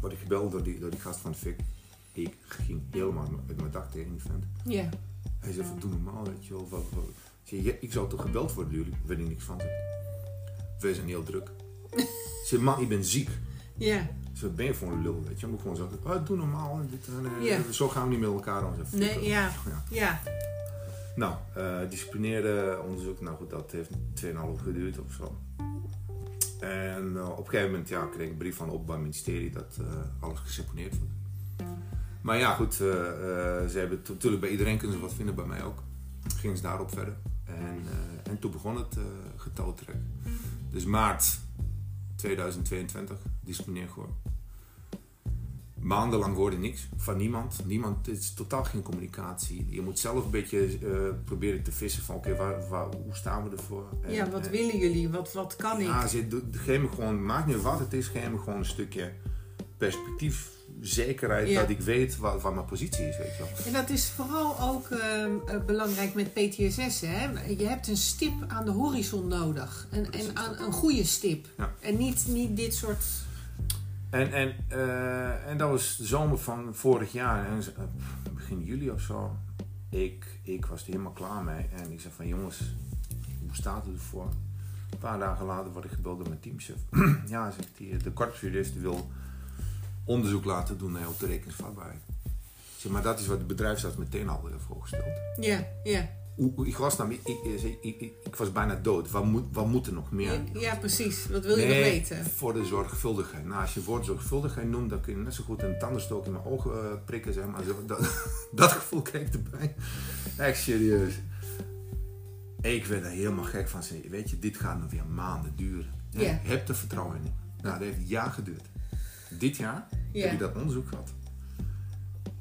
Word ik gebeld door die, door die gast van het FIC. Ik ging helemaal uit mijn dak tegen die vent. Ja. Hij zei van doe normaal, weet je wel. Wat, wat. Zei, ik zou toch gebeld worden door jullie? Weet ik niks van. Wij zijn heel druk. Zei man, ik ben ziek. Ja. Ze ben je voor een lul, weet je. Moet gewoon zeggen, oh, doe normaal. Dit, en, ja. Zo gaan we niet met elkaar om. Nee, ja. ja. ja. Nou, uh, disciplineerde onderzoek, nou goed, dat heeft 2,5 geduurd of zo. En uh, op een gegeven moment ja, kreeg ik een brief van het Openbaar Ministerie dat uh, alles geseponeerd wordt. Maar ja, goed, ze hebben natuurlijk bij iedereen kunnen ze wat vinden, bij mij ook. Gingen ze daarop verder. En, en toen begon het getaltrek. Dus maart 2022, disciplineer geworden maandenlang hoorde niks van niemand. Niemand, het is totaal geen communicatie. Je moet zelf een beetje uh, proberen te vissen van oké, hoe staan we ervoor? En, ja, wat willen jullie? Wat, wat kan ik? Ja, geef me gewoon, maakt niet wat het is, geef me gewoon een stukje perspectief, zekerheid dat ik weet wat, mijn positie is. Weet je wel. En dat is vooral ook uh, belangrijk met PTSS. Hè? Je hebt een stip aan de horizon nodig. Een, en een, een goede stip. Ja. En niet, niet dit soort en, en, uh, en dat was de zomer van vorig jaar, en, uh, begin juli of zo. Ik, ik was er helemaal klaar mee. En ik zei van jongens, hoe staat het ervoor? Een paar dagen later word ik gebeld door mijn teamchef. ja, zegt hij, de korpsjurist wil onderzoek laten doen naar op de rekeningsvatbaarheid. Zeg, maar dat is wat de bedrijfsarts meteen al heeft voorgesteld. Ja, ja ik was, nou, ik, ik, ik, ik, was bijna dood. Wat moet, wat moet er nog meer? Ja, precies. Wat wil je nog weten? Voor de zorgvuldigheid. Nou, als je het woord zorgvuldigheid noemt, dan kun je net zo goed een tandenstook in mijn ogen uh, prikken. Zeg maar. dat, dat gevoel kreeg ik erbij. Echt serieus. Ik werd er helemaal gek van. Weet je, dit gaat nog weer maanden duren. Ja. Heb er vertrouwen in. Nou, dat heeft een jaar geduurd. Dit jaar heb je dat onderzoek gehad.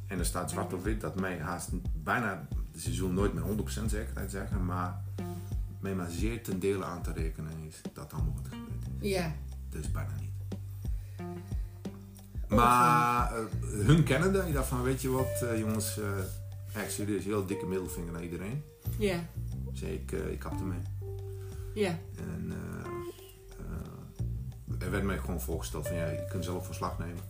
En er staat zwart op wit dat mij haast bijna ze zullen nooit met 100% zekerheid zeggen, maar met maar zeer ten dele aan te rekenen is dat allemaal wat gebeurd is. Ja. Dus bijna niet. Maar uh, hun kennen dat. Je dacht van, weet je wat uh, jongens, uh, echt serieus, heel dikke middelvinger naar iedereen. Ja. Zei ik, ik kapte mee. Ja. Er werd mij gewoon voorgesteld van, ja, je kunt zelf verslag nemen.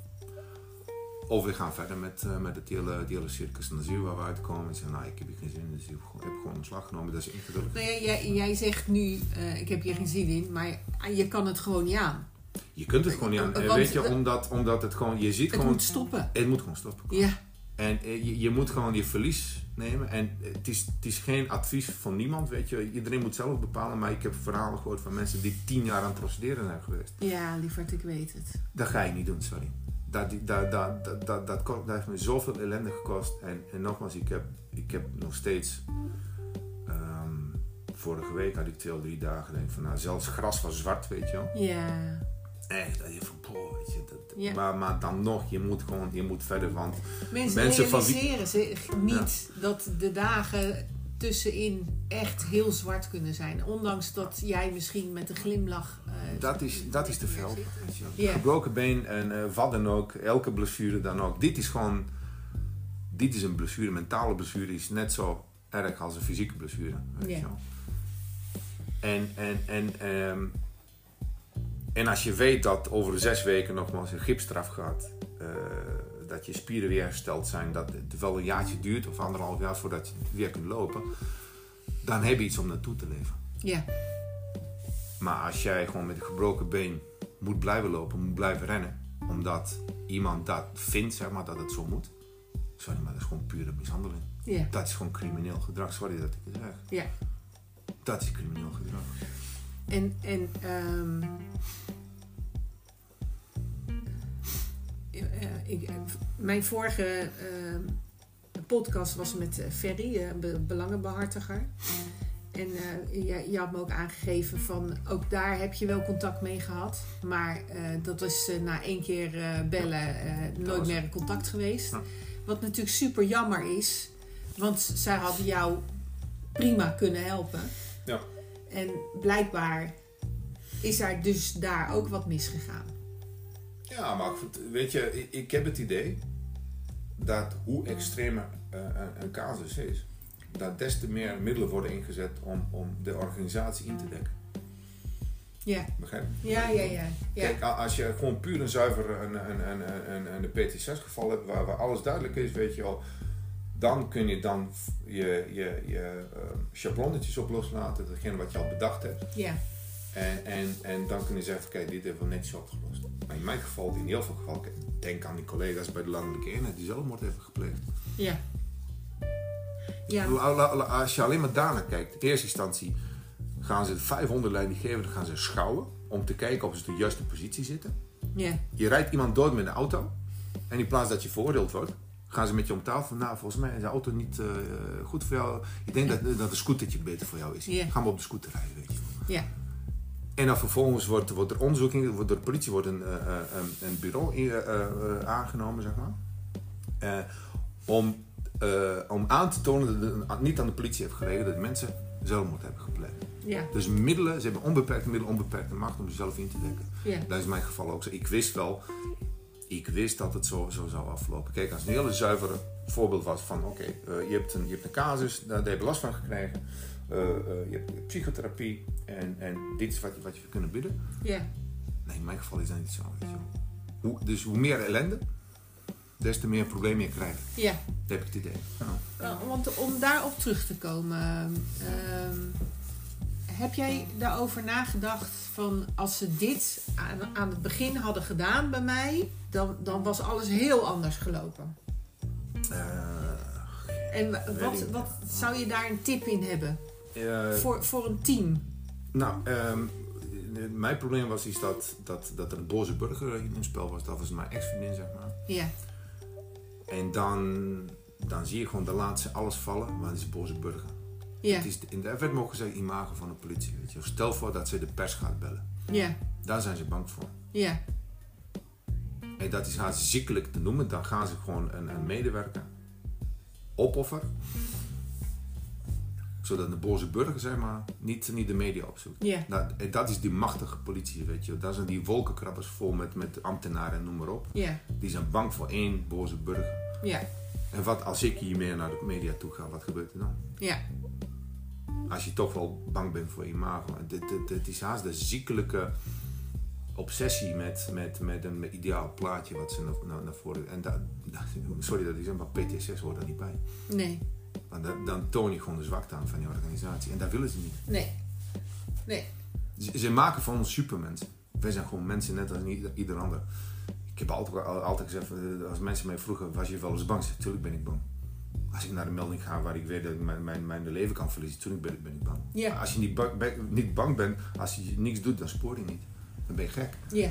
Of we gaan verder met, uh, met het hele, hele circus. En dan zien we waar we uitkomen. En zeggen, nou, ik heb hier geen zin in. Dus ik heb gewoon een slag genomen. Dat is ingedrukt. Nou ja, jij, jij zegt nu, uh, ik heb hier geen zin in. Maar je kan het gewoon niet aan. Je kunt het gewoon niet aan. Weet je, omdat, omdat het gewoon, je ziet het gewoon... Het moet stoppen. Het moet gewoon stoppen. Ja. En uh, je, je moet gewoon je verlies nemen. En het is, het is geen advies van niemand, weet je. Iedereen moet zelf bepalen. Maar ik heb verhalen gehoord van mensen die tien jaar aan het procederen zijn geweest. Ja, lieverd, ik weet het. Dat ga je niet doen, sorry dat, dat, dat, dat, dat, dat, dat heeft me zoveel ellende gekost. En, en nogmaals, ik heb, ik heb nog steeds. Um, vorige week had ik twee of drie dagen. Denk van, nou, zelfs gras was zwart, weet je wel. Ja. Echt, dat je van, boh, weet je. Dat, ja. maar, maar dan nog, je moet gewoon, je moet verder. Want mensen, mensen realiseren van wie... zich niet ja. dat de dagen tussenin echt heel zwart kunnen zijn. Ondanks dat jij misschien met een glimlach. Uh, dat, is, dat is te veel. Gebroken been en uh, wat dan ook, elke blessure dan ook. Dit is gewoon. Dit is een blessure, mentale blessure is net zo erg als een fysieke blessure. Weet. En, en, en, um, en als je weet dat over zes weken nogmaals een gipstraf gaat. Uh, dat je spieren weer hersteld zijn, dat het wel een jaartje duurt of anderhalf jaar voordat je weer kunt lopen, dan heb je iets om naartoe te leven. Ja. Maar als jij gewoon met een gebroken been moet blijven lopen, moet blijven rennen, omdat iemand dat vindt, zeg maar, dat het zo moet. Sorry, maar dat is gewoon pure mishandeling. Ja. Dat is gewoon crimineel gedrag, sorry dat ik het zeg. Ja. Dat is crimineel gedrag. En, en um, ik, mijn vorige uh, podcast was met Ferry, een be belangenbehartiger. En eh, je, je had me ook aangegeven van ook daar heb je wel contact mee gehad. Maar eh, dat is eh, na één keer eh, bellen eh, nooit meer in contact geweest. Wat natuurlijk super jammer is. Want zij hadden jou prima kunnen helpen. Ja. En blijkbaar is er dus daar ook wat misgegaan. Ja, maar weet je, ik, ik heb het idee dat hoe extremer eh, een, een casus is, dat des te meer middelen worden ingezet om, om de organisatie in te dekken. Ja, Begrijp je? ja, ja, ja. ja. Kijk, als je gewoon puur en zuiver een, een, een, een, een, een PT6 geval hebt waar, waar alles duidelijk is, weet je wel, dan kun je dan je, je, je eh, schablonnetjes op loslaten, datgene wat je al bedacht hebt. ja. En, en, en dan kun je zeggen, kijk, dit hebben we netjes opgelost. Maar in mijn geval, in heel veel gevallen, denk aan die collega's bij de landelijke eenheid die zelfmoord hebben gepleegd. Ja. Ja, Als je alleen maar daarnaar kijkt, in eerste instantie gaan ze de 500 leidinggevenden gaan ze schouwen om te kijken of ze op de juiste positie zitten. ja, Je rijdt iemand dood met een auto en in plaats dat je veroordeeld wordt, gaan ze met je om tafel. Nou, volgens mij is de auto niet eh, goed voor jou. Ik denk dat, dat een scootertje beter voor jou is. Ja. Gaan we op de scooter rijden, weet je wel. ja, En dan vervolgens wordt, wordt er onderzoek in, wordt door de politie wordt een, eh, eh, een, een bureau in- eh, aangenomen, zeg maar. Om, om aan te tonen dat het niet aan de politie heeft gelegen dat mensen zelfmoord hebben gepleegd. ja, Dus middelen, ze hebben onbeperkte middelen, onbeperkte macht om zichzelf in te dekken. ja. Dat is in mijn geval ook zo. Ik wist wel, ik wist dat het zo, zo zou aflopen. Kijk, als het een hele zuivere voorbeeld was van, oké, je, hebt een, je hebt een casus, daar heb je last van gekregen. Je hebt psychotherapie en, en dit is wat, je- wat je kunnen bieden. ja. Nee, in mijn geval is dat niet zo. Weet je wel. Hoe, dus hoe meer ellende, des te meer problemen je krijgt. ja. Dat heb ik het idee. Ja. Nou, want om daarop terug te komen, ehm, heb jij daarover nagedacht van als ze dit aan, aan het begin hadden gedaan bij mij, dan, dan was alles heel anders gelopen. Eh, En wat, wat zou je daar een tip in hebben voor, voor een team? Nou, ehm, eh, mijn probleem was is dat, dat, dat er een boze burger in het spel was. Dat was mijn ex-vriendin, zeg maar. Ja, En dan, dan zie je gewoon de laatste alles vallen, maar het is een boze burger. ja, Het is, in de werd mogen gezegd imago van de politie. Weet je. Stel voor dat ze de pers gaat bellen. ja, Daar zijn ze bang voor. ja, En dat is haast ziekelijk te noemen. Dan gaan ze gewoon een, een medewerker opofferen. Zodat de boze burger, zeg maar, niet, niet de media opzoekt. ja, Dat, en dat is die machtige politie, weet je. Dat zijn die wolkenkrabbers vol met, met ambtenaren en noem maar op. ja, Die zijn bang voor één boze burger. ja, En wat als ik hiermee naar de media toe ga, wat gebeurt er dan? ja, Als je toch wel bang bent voor imago. Dit, dit, dit is haast de ziekelijke obsessie met, met, met een ideaal plaatje wat ze naar, naar, naar voren... En dat, sorry dat ik zeg, maar PTSS hoort er niet bij. nee, Want dat, dan toon je gewoon de zwakte aan van je organisatie. En dat willen ze niet. nee, nee, Ze, ze maken van ons supermensen. Wij zijn gewoon mensen net als ieder, ieder ander. Ik heb altijd, al- altijd gezegd, eh, als mensen mij vroegen, was je wel eens bang? Tuurlijk ben ik bang. Als ik naar de melding ga waar ik weet dat ik mijn, mijn, mijn leven kan verliezen, tuurlijk ben, ik- ben ik bang. Ja. Maar Als je niet ben- niet bang bent, als je niks doet, dan spoor je niet. Dan ben je gek. ja,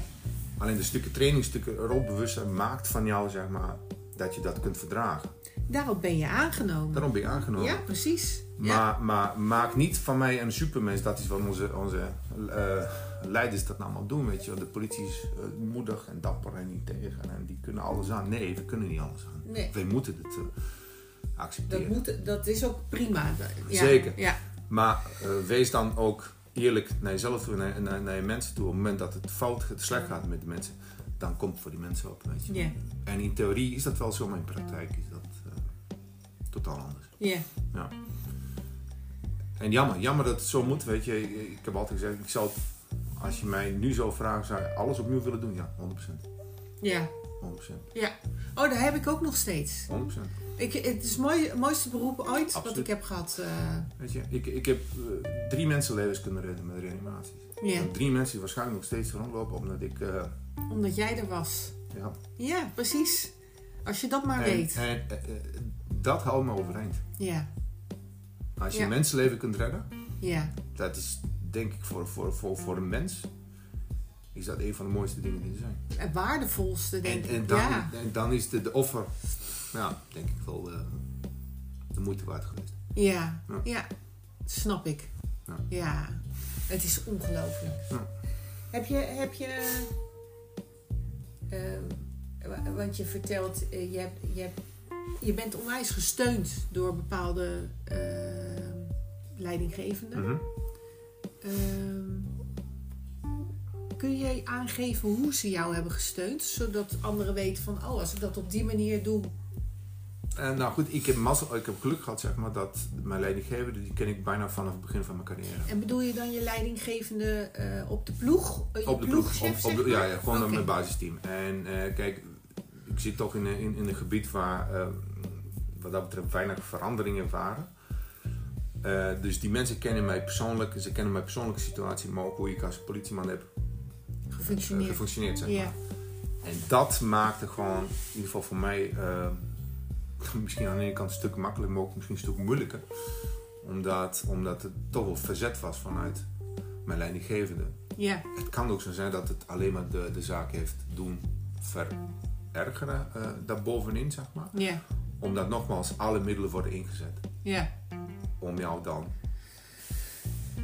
Alleen de stukken training, stukken rolbewustzijn maakt van jou, zeg maar, dat je dat kunt verdragen. Daarop ben je aangenomen. Daarom ben je aangenomen. Ja, precies. Ja, Maar, maar maak niet van mij een supermens. Dat is wat onze, onze eh, leiders dat nou allemaal doen. Weet je. De politie is eh, moedig en dapper en niet tegen. En die kunnen alles aan. Nee, we kunnen niet alles aan. nee. Wij moeten het eh, accepteren. Dat, moet, dat is ook prima. Ja, Zeker. Ja, Maar wees dan ook eerlijk naar jezelf toe, naar, naar, naar je mensen toe. Op het moment dat het fout, het slecht gaat met de mensen, dan komt het voor die mensen op. Weet je. ja, En in theorie is dat wel zo, maar in praktijk is totaal anders. ja, En jammer, jammer dat het zo moet, weet je. Ik, heb altijd gezegd, ik zou, als je mij nu zo vraagt, zou je alles opnieuw willen doen? Ja, 100%. ja. 100%. Oh, dat heb ik ook nog steeds. 100%. Ik, het is mooi, het mooiste beroep ooit wat ik heb gehad. eh, Weet je, ik, ik heb eh, drie mensenlevens kunnen redden met reanimaties. ja, drie mensen die waarschijnlijk nog steeds rondlopen, omdat ik, eh, omdat jij er was. ja. Ja, precies. Als je dat maar En, weet. en, dat houdt me overeind. Ja, Als je Ja. mensenleven kunt redden, ja, dat is denk ik voor, voor, voor, voor een mens, is dat een van de mooiste dingen die er zijn. het waardevolste denk en, en, ik. dan, Ja, en dan is de, de offer, ja, denk ik wel eh, de moeite waard geweest. ja, Ja. ja. Snap ik. Ja. Ja, het is ongelooflijk. Ja. Heb je, heb je ehm, wa- want je vertelt, eh, je, hebt, je, hebt, je bent onwijs gesteund door bepaalde ehm, leidinggevenden. Mhm. Ehm, kun je aangeven hoe ze jou hebben gesteund, zodat anderen weten van, oh, als ik dat op die manier doe, Eh, nou goed, ik heb, mazzel, ik heb geluk gehad zeg maar, dat mijn leidinggevende, die ken ik bijna vanaf het begin van mijn carrière. en bedoel je dan je leidinggevende eh, op de ploeg? Op de ploeg, op, op de- ja, ja, gewoon Oké. mijn basisteam. En kijk, ik zit toch in, een- in, in een gebied waar eh, wat dat betreft weinig veranderingen waren. Eh, dus die mensen kennen mij persoonlijk, ze kennen mijn persoonlijke situatie, maar ook hoe ik als politieman heb eh, Gefunctioneerd. gefunctioneerd. Zeg maar. Ja, En dat maakte gewoon, in ieder geval voor mij, eh, misschien aan de ene kant een stuk makkelijker, maar ook misschien een stuk moeilijker. Omdat, omdat het toch wel verzet was vanuit mijn leidinggevende. ja, Het kan ook zo zijn dat het alleen maar de, de zaak heeft doen verergeren eh daarbovenin, zeg maar. ja, Omdat nogmaals alle middelen worden ingezet ja, om jou dan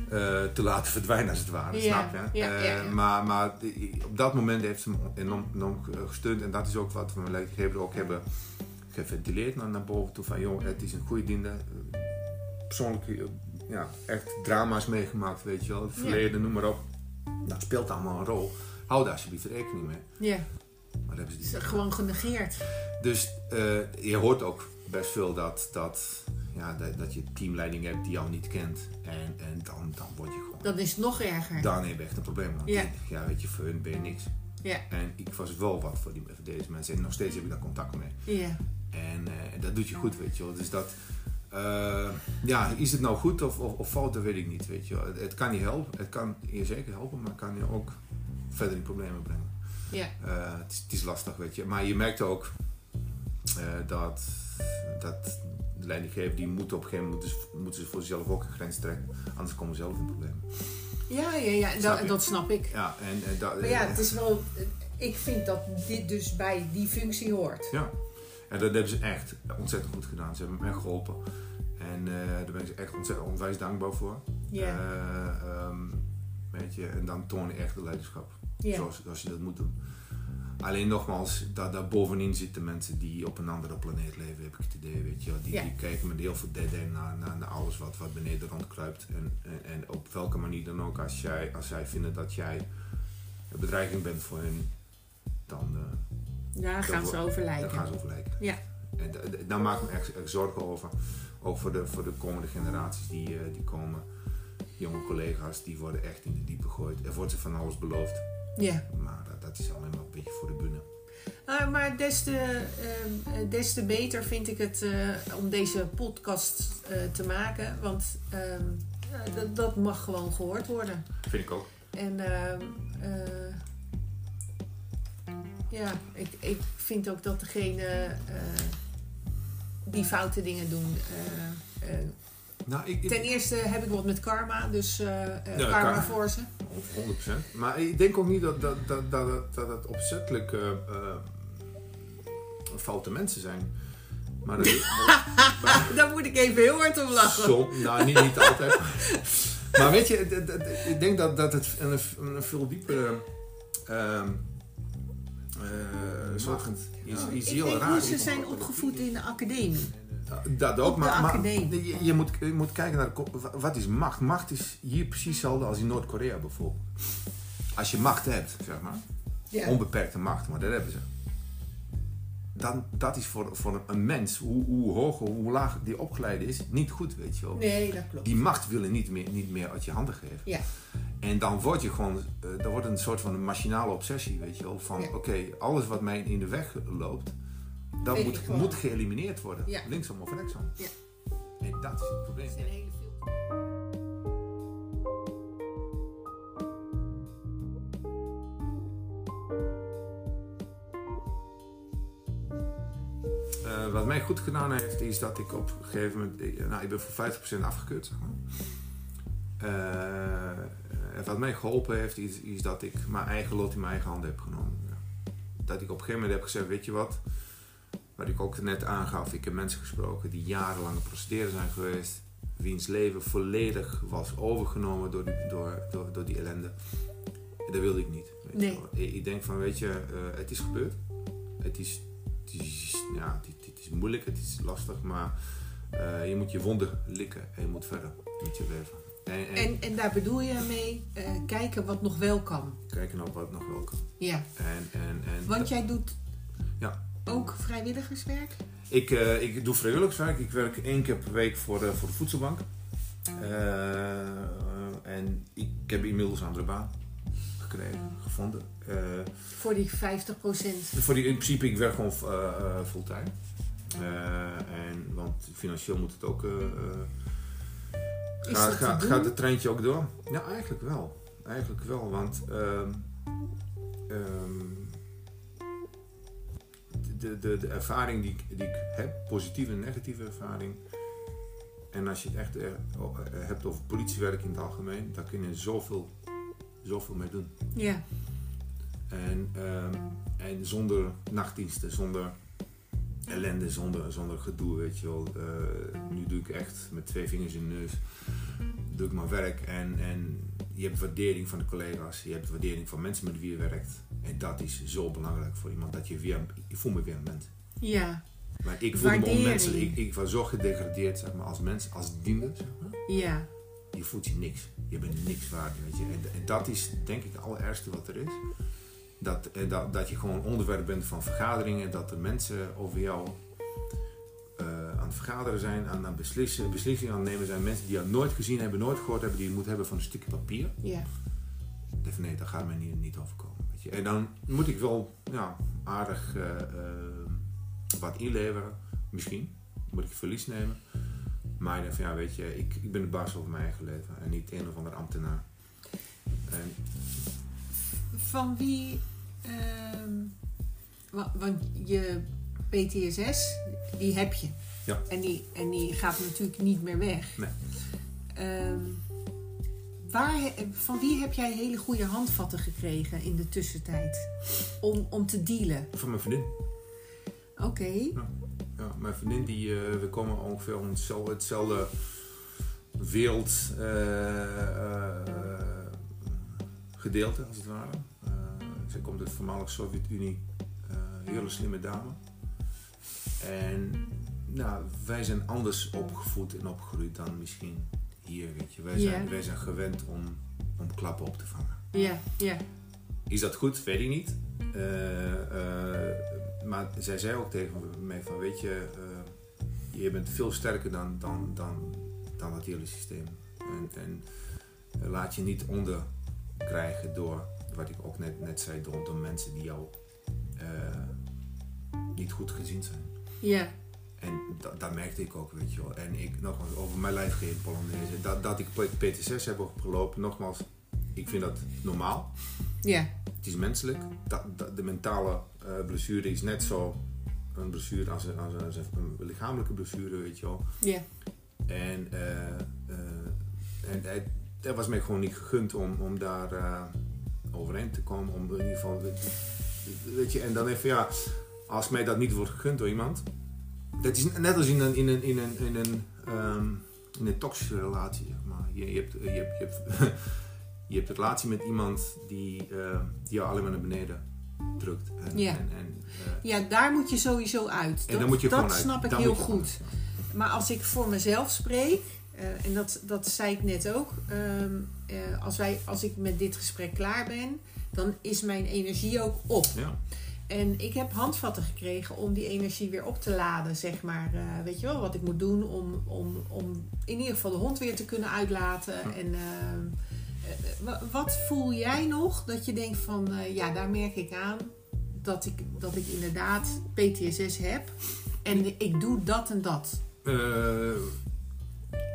eh, te laten verdwijnen als het ware, snap je? ja. Maar, maar op dat moment heeft ze me enorm, enorm gesteund en dat is ook wat we mijn leidinggever ook hebben geventileerd naar, naar boven toe van joh, het is een goede diende. Persoonlijk ja, echt drama's meegemaakt, weet je wel, het verleden, noem maar op. Dat speelt allemaal een rol. Hou daar alsjeblieft rekening mee. ja. Maar dat hebben ze Het niet is gewoon genegeerd. dus eh, je hoort ook best veel dat, dat, ja, dat, dat je teamleiding hebt die jou niet kent. En, en dan, dan word je gewoon. Dat is nog erger. Dan heb je echt een probleem. Want Ja. weet je, voor hun ben je niks. Ja, En ik was wel wat voor, die, voor deze mensen. En nog steeds heb ik daar contact mee. ja, En eh, dat doet je goed, weet je wel. Dus dat. eh, ja, is het nou goed of, of, of fout, dat weet ik niet, weet je wel. Het, het kan je helpen, het kan je zeker helpen, maar het kan je ook verder in problemen brengen. Ja, Eh, het, is, lastig, weet je. Maar je merkt ook eh, dat, dat de leidinggever die moet op een gegeven moment moeten, moeten ze voor zichzelf ook een grens trekken. Anders komen ze zelf in problemen. ja, ja, ja Snap dat, dat snap ik. Ja, en, en dat, Maar ja, het is wel. Ik vind dat dit dus bij die functie hoort. ja. En dat hebben ze echt ontzettend goed gedaan. Ze hebben me echt geholpen. En eh, daar ben ik ze echt ontzettend onwijs dankbaar voor. Ja, Eh, ehm, weet je, en dan toon je echt de leiderschap. Ja, zoals, zoals je dat moet doen. Alleen nogmaals, daar, daar bovenin zitten mensen die op een andere planeet leven, heb ik het idee. Weet je, die, Ja. die kijken met heel veel dédain naar, naar, naar alles wat, wat beneden rondkruipt. En, en, en op welke manier dan ook, als, jij, als zij vinden dat jij een bedreiging bent voor hen, dan, eh, daar gaan ze wordt- over dan gaan ze overlijken. Ja. En da- da- daar maak ik me echt, echt zorgen over. Ook voor de, voor de komende generaties die, eh, die komen. Jonge collega's, die worden echt in de diepe gegooid. Er wordt ze van alles beloofd. Ja. Maar dat, dat is alleen maar een beetje voor de bühne. Nou, maar des te, ehm, eh, des te beter vind ik het eh, om deze podcast eh, te maken. Want ehm, dat, dat mag gewoon gehoord worden. Vind ik ook. En ehm, eh, ja, ik, ik vind ook dat degene eh, die foute dingen doen. eh, eh, Nou, ik, ik- ten eerste heb ik wat met karma, dus eh, eh, karma kar- voor ze. 100%. Maar ik denk ook niet dat, dat, dat, dat, het- dat het opzettelijk eh, eh, foute mensen zijn. Maar dat, dat- Daar moet ik even heel hard om lachen. Som, nou, niet, niet altijd. maar weet je, ik denk dat, dat het een, een veel diepere. ehm eh, soort van iets, iets ik heel denk raar hoe ze zijn opgevoed in de academie. Dat ook, maar, maar je, je, moet, je moet kijken naar wat is macht. Macht is hier precies hetzelfde als in Noord-Korea bijvoorbeeld. Als je macht hebt, zeg maar, Ja. onbeperkte macht, maar dat hebben ze. Dan, dat is voor, voor een mens, hoe, hoe hoger, hoe lager die opgeleid is, niet goed, weet je wel. Nee, dat klopt. Die macht willen niet meer, niet meer uit je handen geven. Ja. En dan word je gewoon, eh, dan wordt een soort van een machinale obsessie, weet je wel. Van Ja. oké, alles wat mij in de weg loopt, dat moet, moet geëlimineerd worden. Ja. Linksom of rechtsom. Ja. Dat is het probleem. Dat is een hele veel- Eh, wat mij goed gedaan heeft, is dat ik op een gegeven moment, ik- nou ik ben voor 50% afgekeurd, zeg maar. Eh, en wat mij geholpen heeft, is, is dat ik mijn eigen lot in mijn eigen handen heb genomen. Dat ik op een gegeven moment heb gezegd, weet je wat, wat ik ook net aangaf, ik heb mensen gesproken die jarenlang procederen zijn geweest, wiens leven volledig was overgenomen door die, door, door, door die ellende. Dat wilde ik niet. Nee. Ik, denk van, weet je, eh, het is gebeurd. Het is, het is, ja, het, het is moeilijk, het is lastig, maar eh, je moet je wonden likken en je moet verder met je leven. En, en, En, en daar bedoel je mee eh, kijken wat nog wel kan. kijken naar wat nog wel kan. Ja, En, en, en want jij doet Ja. Ook vrijwilligerswerk? Ik, eh, ik doe vrijwilligerswerk. Ik werk één keer per week voor de, voor de voedselbank. Eh, en ik heb inmiddels een andere baan gekregen, gevonden. Eh, Voor die 50% voor die, in principe, ik werk gewoon eh, eh, fulltime. Eh, en, want financieel moet het ook... eh, eh, gaat het treintje ook door? Ja, eigenlijk wel. Eigenlijk wel, want... ehm, ehm, de, de, de ervaring die ik, die ik heb, positieve en negatieve ervaring. En als je het echt eh, eh, hebt over politiewerk in het algemeen, daar kun je zoveel, zoveel mee doen. Ja, En, ehm, en zonder nachtdiensten, zonder ellende, zonder, zonder gedoe, weet je wel. Eh, nu doe ik echt met twee vingers in de neus, doe ik mijn werk. En, en je hebt waardering van de collega's, je hebt waardering van mensen met wie je werkt. En dat is zo belangrijk voor iemand, dat je weer, ik voel me weer een mens. ja, Maar ik voelde me onmenselijk, ik, ik was zo gedegradeerd zeg maar, als mens, als diender. Zeg maar. ja, Je voelt je niks. Je bent niks waard. Weet je. En, en dat is denk ik het allerergste wat er is. Dat, eh, dat, dat je gewoon onderwerp bent van vergaderingen. Dat de mensen over jou eh, aan het vergaderen zijn. Aan het beslissen, beslissingen aan het nemen zijn. Mensen die jou nooit gezien hebben, nooit gehoord hebben. Die je moet hebben van een stukje papier. ja. Nee, dat gaat mij niet, niet overkomen. En dan moet ik wel ja, aardig eh, eh, wat inleveren. Misschien moet ik verlies nemen. Maar ik denk van ja, weet je, ik, ik ben de baas over mijn eigen leven. En niet een of ander ambtenaar. En Van wie, ehm, wa- want je PTSS, die heb je. Ja. En die, en die gaat natuurlijk niet meer weg. Nee. Ehm, waar, van wie heb jij hele goede handvatten gekregen in de tussentijd? Om, om te dealen? van mijn vriendin. Oké. Ja, mijn vriendin, die, eh, we komen ongeveer om hetzelfde, hetzelfde wereld eh, eh, gedeelte, als het ware. Zij komt uit de voormalige Sovjet-Unie. hele slimme dame. En nou, wij zijn anders opgevoed en opgegroeid dan misschien hier. Weet je. Wij, zijn, wij zijn gewend om, om klappen op te vangen. Ja, ja, Is dat goed? Weet ik niet. Eh, eh, maar zij zei ook tegen mij van, weet je, eh, je bent veel sterker dan, dan, dan, dan dat hele systeem. En, en laat je niet onderkrijgen door, wat ik ook net, net zei, door, door mensen die jou niet goed gezien zijn. ja, En dat, dat merkte ik ook, weet je wel. En ik, nogmaals, over mijn lijf geen Polonaise. Dat, dat ik PT6 heb opgelopen, nogmaals, ik vind dat normaal. ja, Het is menselijk. Dat, dat- de mentale eh, blessure is net zo een blessure als een, als een, als een lichamelijke blessure, weet je wel. ja, En, eh, eh, en het, het was mij gewoon niet gegund om, om daar overheen te komen. Om in ieder geval, weet je, en dan even ja, als mij dat niet wordt gegund door iemand. Dat is net als in een, in een, in een, in een, ehm, in een toxische relatie, zeg maar. Je, je, hebt, je, hebt, je, hebt, je hebt een relatie met iemand die, eh, die jou alleen maar naar beneden drukt. En, Ja. en, en, eh, ja, daar moet je sowieso uit. en Dat, dan moet je dat uit. snap ik Dan heel goed. uit. Maar als ik voor mezelf spreek, eh, en dat, dat zei ik net ook, ehm, eh, als, wij, als ik met dit gesprek klaar ben, dan is mijn energie ook op. Ja. En ik heb handvatten gekregen om die energie weer op te laden, zeg maar. Eh, weet je wel, wat ik moet doen om, om, om in ieder geval de hond weer te kunnen uitlaten. Ja. En eh, wa- wat voel jij nog dat je denkt van, eh, ja, daar merk ik aan dat ik, dat ik inderdaad PTSS heb. En ik doe dat en dat. Eh,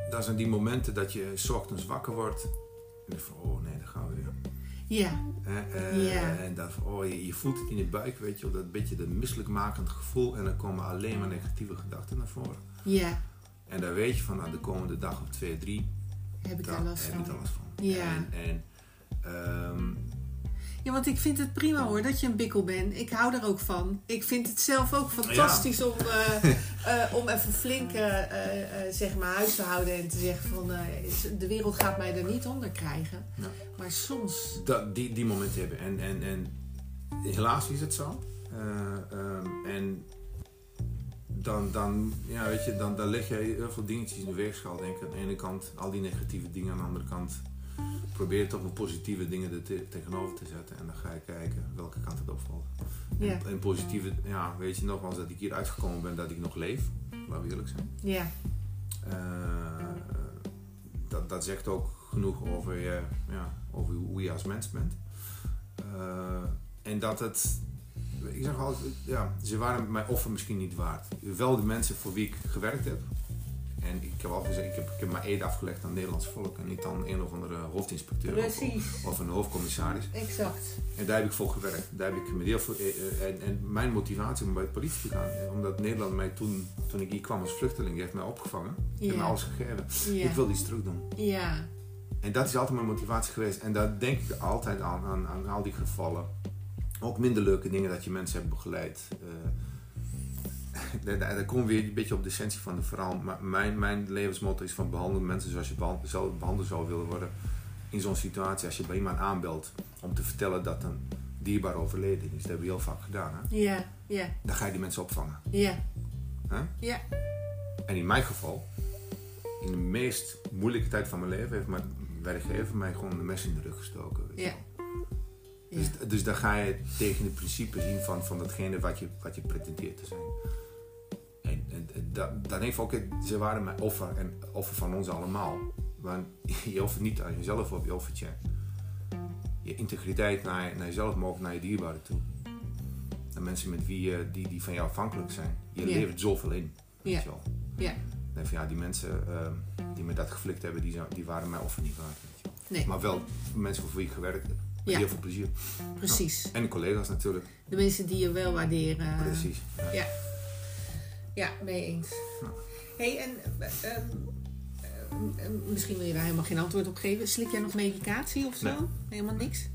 dat zijn die momenten dat je 's ochtends wakker wordt. En dan van, oh nee, daar gaan we weer. Ja, eh, Ja. En van, oh, je, je voelt het in je buik, weet je wel. Dat beetje dat misselijkmakend gevoel. En dan komen alleen maar negatieve gedachten naar voren. ja, En dan weet je van, nou, de komende dag of twee, drie, heb ik daar last heb ik van. daar last van. Ja. En, en ehm, Ja, want ik vind het prima hoor dat je een bikkel bent. Ik hou er ook van. Ik vind het zelf ook fantastisch om, eh, eh, om even flink eh, zeg maar huis te houden en te zeggen van de wereld gaat mij er niet onder krijgen. Ja. Maar soms, dat, die, die momenten hebben. En, en, en helaas is het zo. Eh, ehm, en dan, dan, ja, weet je, dan, dan leg je heel veel dingetjes in de weegschaal. Denk ik. Aan de ene kant al die negatieve dingen, aan de andere kant probeer toch wel positieve dingen er te- tegenover te zetten. En dan ga je kijken welke kant het opvalt. Ja. En, en positieve, ja, weet je nogmaals dat ik hier uitgekomen ben dat ik nog leef. Laten we eerlijk zijn. ja, Eh, dat, dat zegt ook genoeg over, je, ja, over hoe je als mens bent. Eh, en dat het, ik zeg altijd, ja, ze waren mijn offer misschien niet waard. Wel de mensen voor wie ik gewerkt heb. En ik heb al gezegd, ik heb, ik heb mijn eed afgelegd aan het Nederlands volk en niet aan een of andere hoofdinspecteur of, of een hoofdcommissaris. Exact. En daar heb ik voor gewerkt. Daar heb ik me heel veel, eh, eh, en, en mijn motivatie om bij de politie te gaan, eh, omdat Nederland mij toen, toen ik hier kwam als vluchteling, heeft mij opgevangen. Heeft Ja. mij alles gegeven. Ja. Ik wil iets terug doen. Ja, En dat is altijd mijn motivatie geweest. En daar denk ik altijd aan, aan, aan al die gevallen. Ook minder leuke dingen dat je mensen hebt begeleid. komen we weer een beetje op de essentie van de verhaal. Maar mijn, mijn levensmotto is van behandel mensen zoals je behandeld zou willen worden. In zo'n situatie, als je bij iemand aanbelt om te vertellen dat een dierbaar overleden is. Dat hebben we heel vaak gedaan. Hè? ja, ja, Dan ga je die mensen opvangen. ja. Ja, En in mijn geval, in de meest moeilijke tijd van mijn leven, heeft mijn werkgever mij gewoon de mes in de rug gestoken. weet ja. Dus, dus dan ga je tegen de principes zien van, van datgene wat je, wat je pretendeert te zijn. En, en, en dat, dan heeft ook, het- ze waren mijn offer en offer van ons allemaal. Want je offert niet aan jezelf op, je offert je, je integriteit naar, naar jezelf, maar ook naar je dierbaren toe. En mensen met wie je, die, die van jou afhankelijk zijn. Je levert zoveel in. weet Ja. je wel. Ja. En van ja, die mensen ehm, die me dat geflikt hebben, die, die waren mij offer niet waard. Weet je wel. Nee. Maar wel mensen voor wie ik gewerkt heb. Met Ja. heel veel plezier. precies. En de collega's natuurlijk. De mensen die je wel waarderen. Precies. Ja. Ja, mee eens. Ja. hey, en eh, ehm, eh, eh, misschien wil je daar helemaal geen antwoord op geven. Slik jij nog medicatie of zo? Nee. Helemaal niks?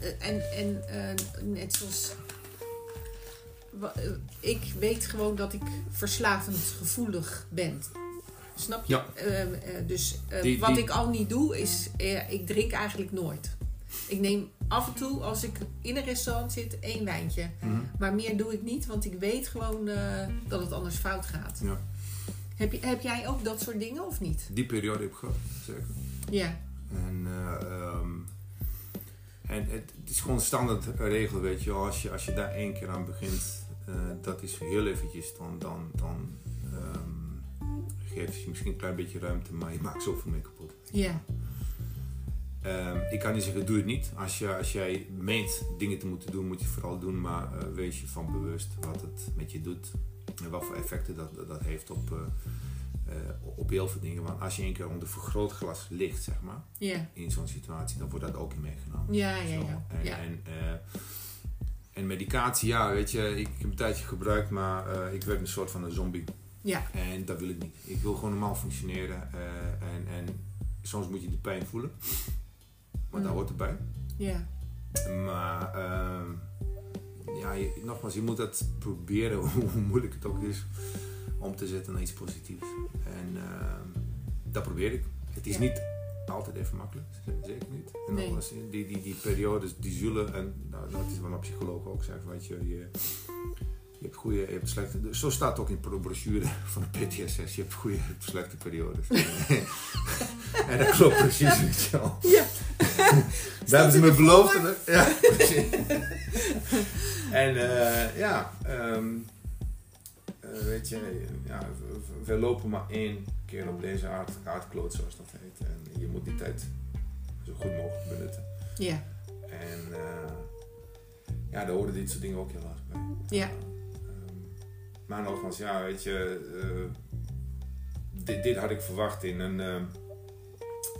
Eh, en en net zoals... ik weet gewoon dat ik verslavend gevoelig ben. Snap je? Ja. Eh, eh, dus Die- wat die- ik al niet doe, is... ik drink eigenlijk nooit. Ik neem af en toe, als ik in een restaurant zit, één wijntje. Mhm. Maar meer doe ik niet, want ik weet gewoon eh, dat het anders fout gaat. Ja. Heb, je, heb jij ook dat soort dingen of niet? Die periode heb ik gehad, zeker. Ja, En, eh, ehm, en het, het is gewoon een standaard regel, weet je wel. Als je, als je daar één keer aan begint, eh, dat is heel eventjes, dan, dan, dan ehm, geeft je misschien een klein beetje ruimte, maar je maakt zoveel mee kapot. ja, Ehm, ik kan niet zeggen, doe het niet. Als, je, als jij meent dingen te moeten doen, moet je het vooral doen. Maar eh, wees je van bewust wat het met je doet. En wat voor effecten dat, dat heeft op, eh, eh, op heel veel dingen. Want als je één keer onder vergrootglas ligt, zeg maar, in zo'n situatie, dan wordt dat ook in meegenomen. ja, ja, ja. En, ja. en, en medicatie, ja, weet je, ik heb een tijdje gebruikt, maar ik werd een soort van een zombie. ja. En dat wil ik niet. Ik wil gewoon normaal functioneren. en, en soms moet je de pijn voelen. Maar dat Mm. hoort erbij. ja. Maar ehm, ja, je, nogmaals, je moet dat proberen, hoe moeilijk het ook is, om te zetten naar iets positiefs. En ehm, dat probeer ik. Het is Ja. niet altijd even makkelijk, zeker niet. En Nee. nogmaals, die, die, die periodes, die zullen, en nou, dat is wat een psycholoog ook zegt, weet je, je, je hebt goede, je hebt slechte, zo staat het ook in de brochure van de PTSS, je hebt goede, je hebt slechte periodes. en dat klopt precies, weet je wel. Ja. Daar hebben ze me beloofd. en- Ja, precies. en eh, ja, ehm, eh, weet je, ja, we, we lopen maar één keer op deze aard, aardkloot, zoals dat heet. En je moet die tijd zo goed mogelijk benutten. Ja, En eh, ja, daar horen dit soort dingen ook helaas bij. Ja. Ehm, maar nogmaals, ja, weet je, eh, dit, dit had ik verwacht in een, eh,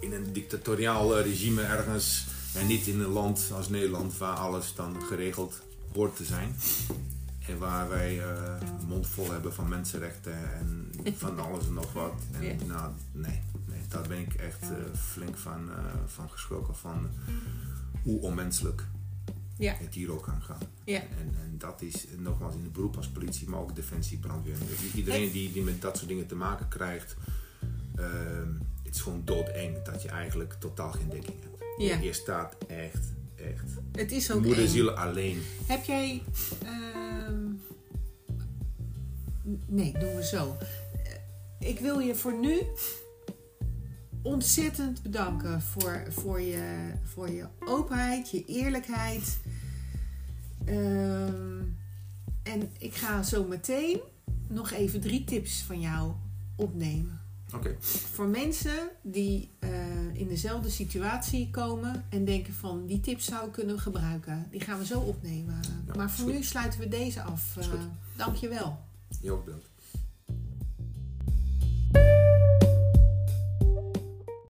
in een dictatoriaal eh, regime ergens. En niet in een land als Nederland waar alles dan geregeld hoort te zijn. En waar wij een mond vol hebben van mensenrechten en van alles en nog wat. En Ja. nou, nee, nee, daar ben ik echt eh, flink van, van geschrokken van hoe onmenselijk Ja. het hier ook kan gaan. Ja. En, en dat is nogmaals in het beroep als politie, maar ook defensie, brandweer. Dus iedereen die, die met dat soort dingen te maken krijgt, ehm, het is gewoon doodeng dat je eigenlijk totaal geen dekking hebt. Ja. Je staat echt, echt Het is ook alleen. Heb jij... ehm, nee, doen we zo. Eh, Ik wil je voor nu ontzettend bedanken voor, voor, je, voor je openheid, je eerlijkheid. Ehm, en ik ga zo meteen nog even drie tips van jou opnemen. Voor mensen die eh, in dezelfde situatie komen en denken van die tips zou ik kunnen gebruiken. Die gaan we zo opnemen. Maar voor nu sluiten we deze af. Eh, dank je wel. Heel bedankt.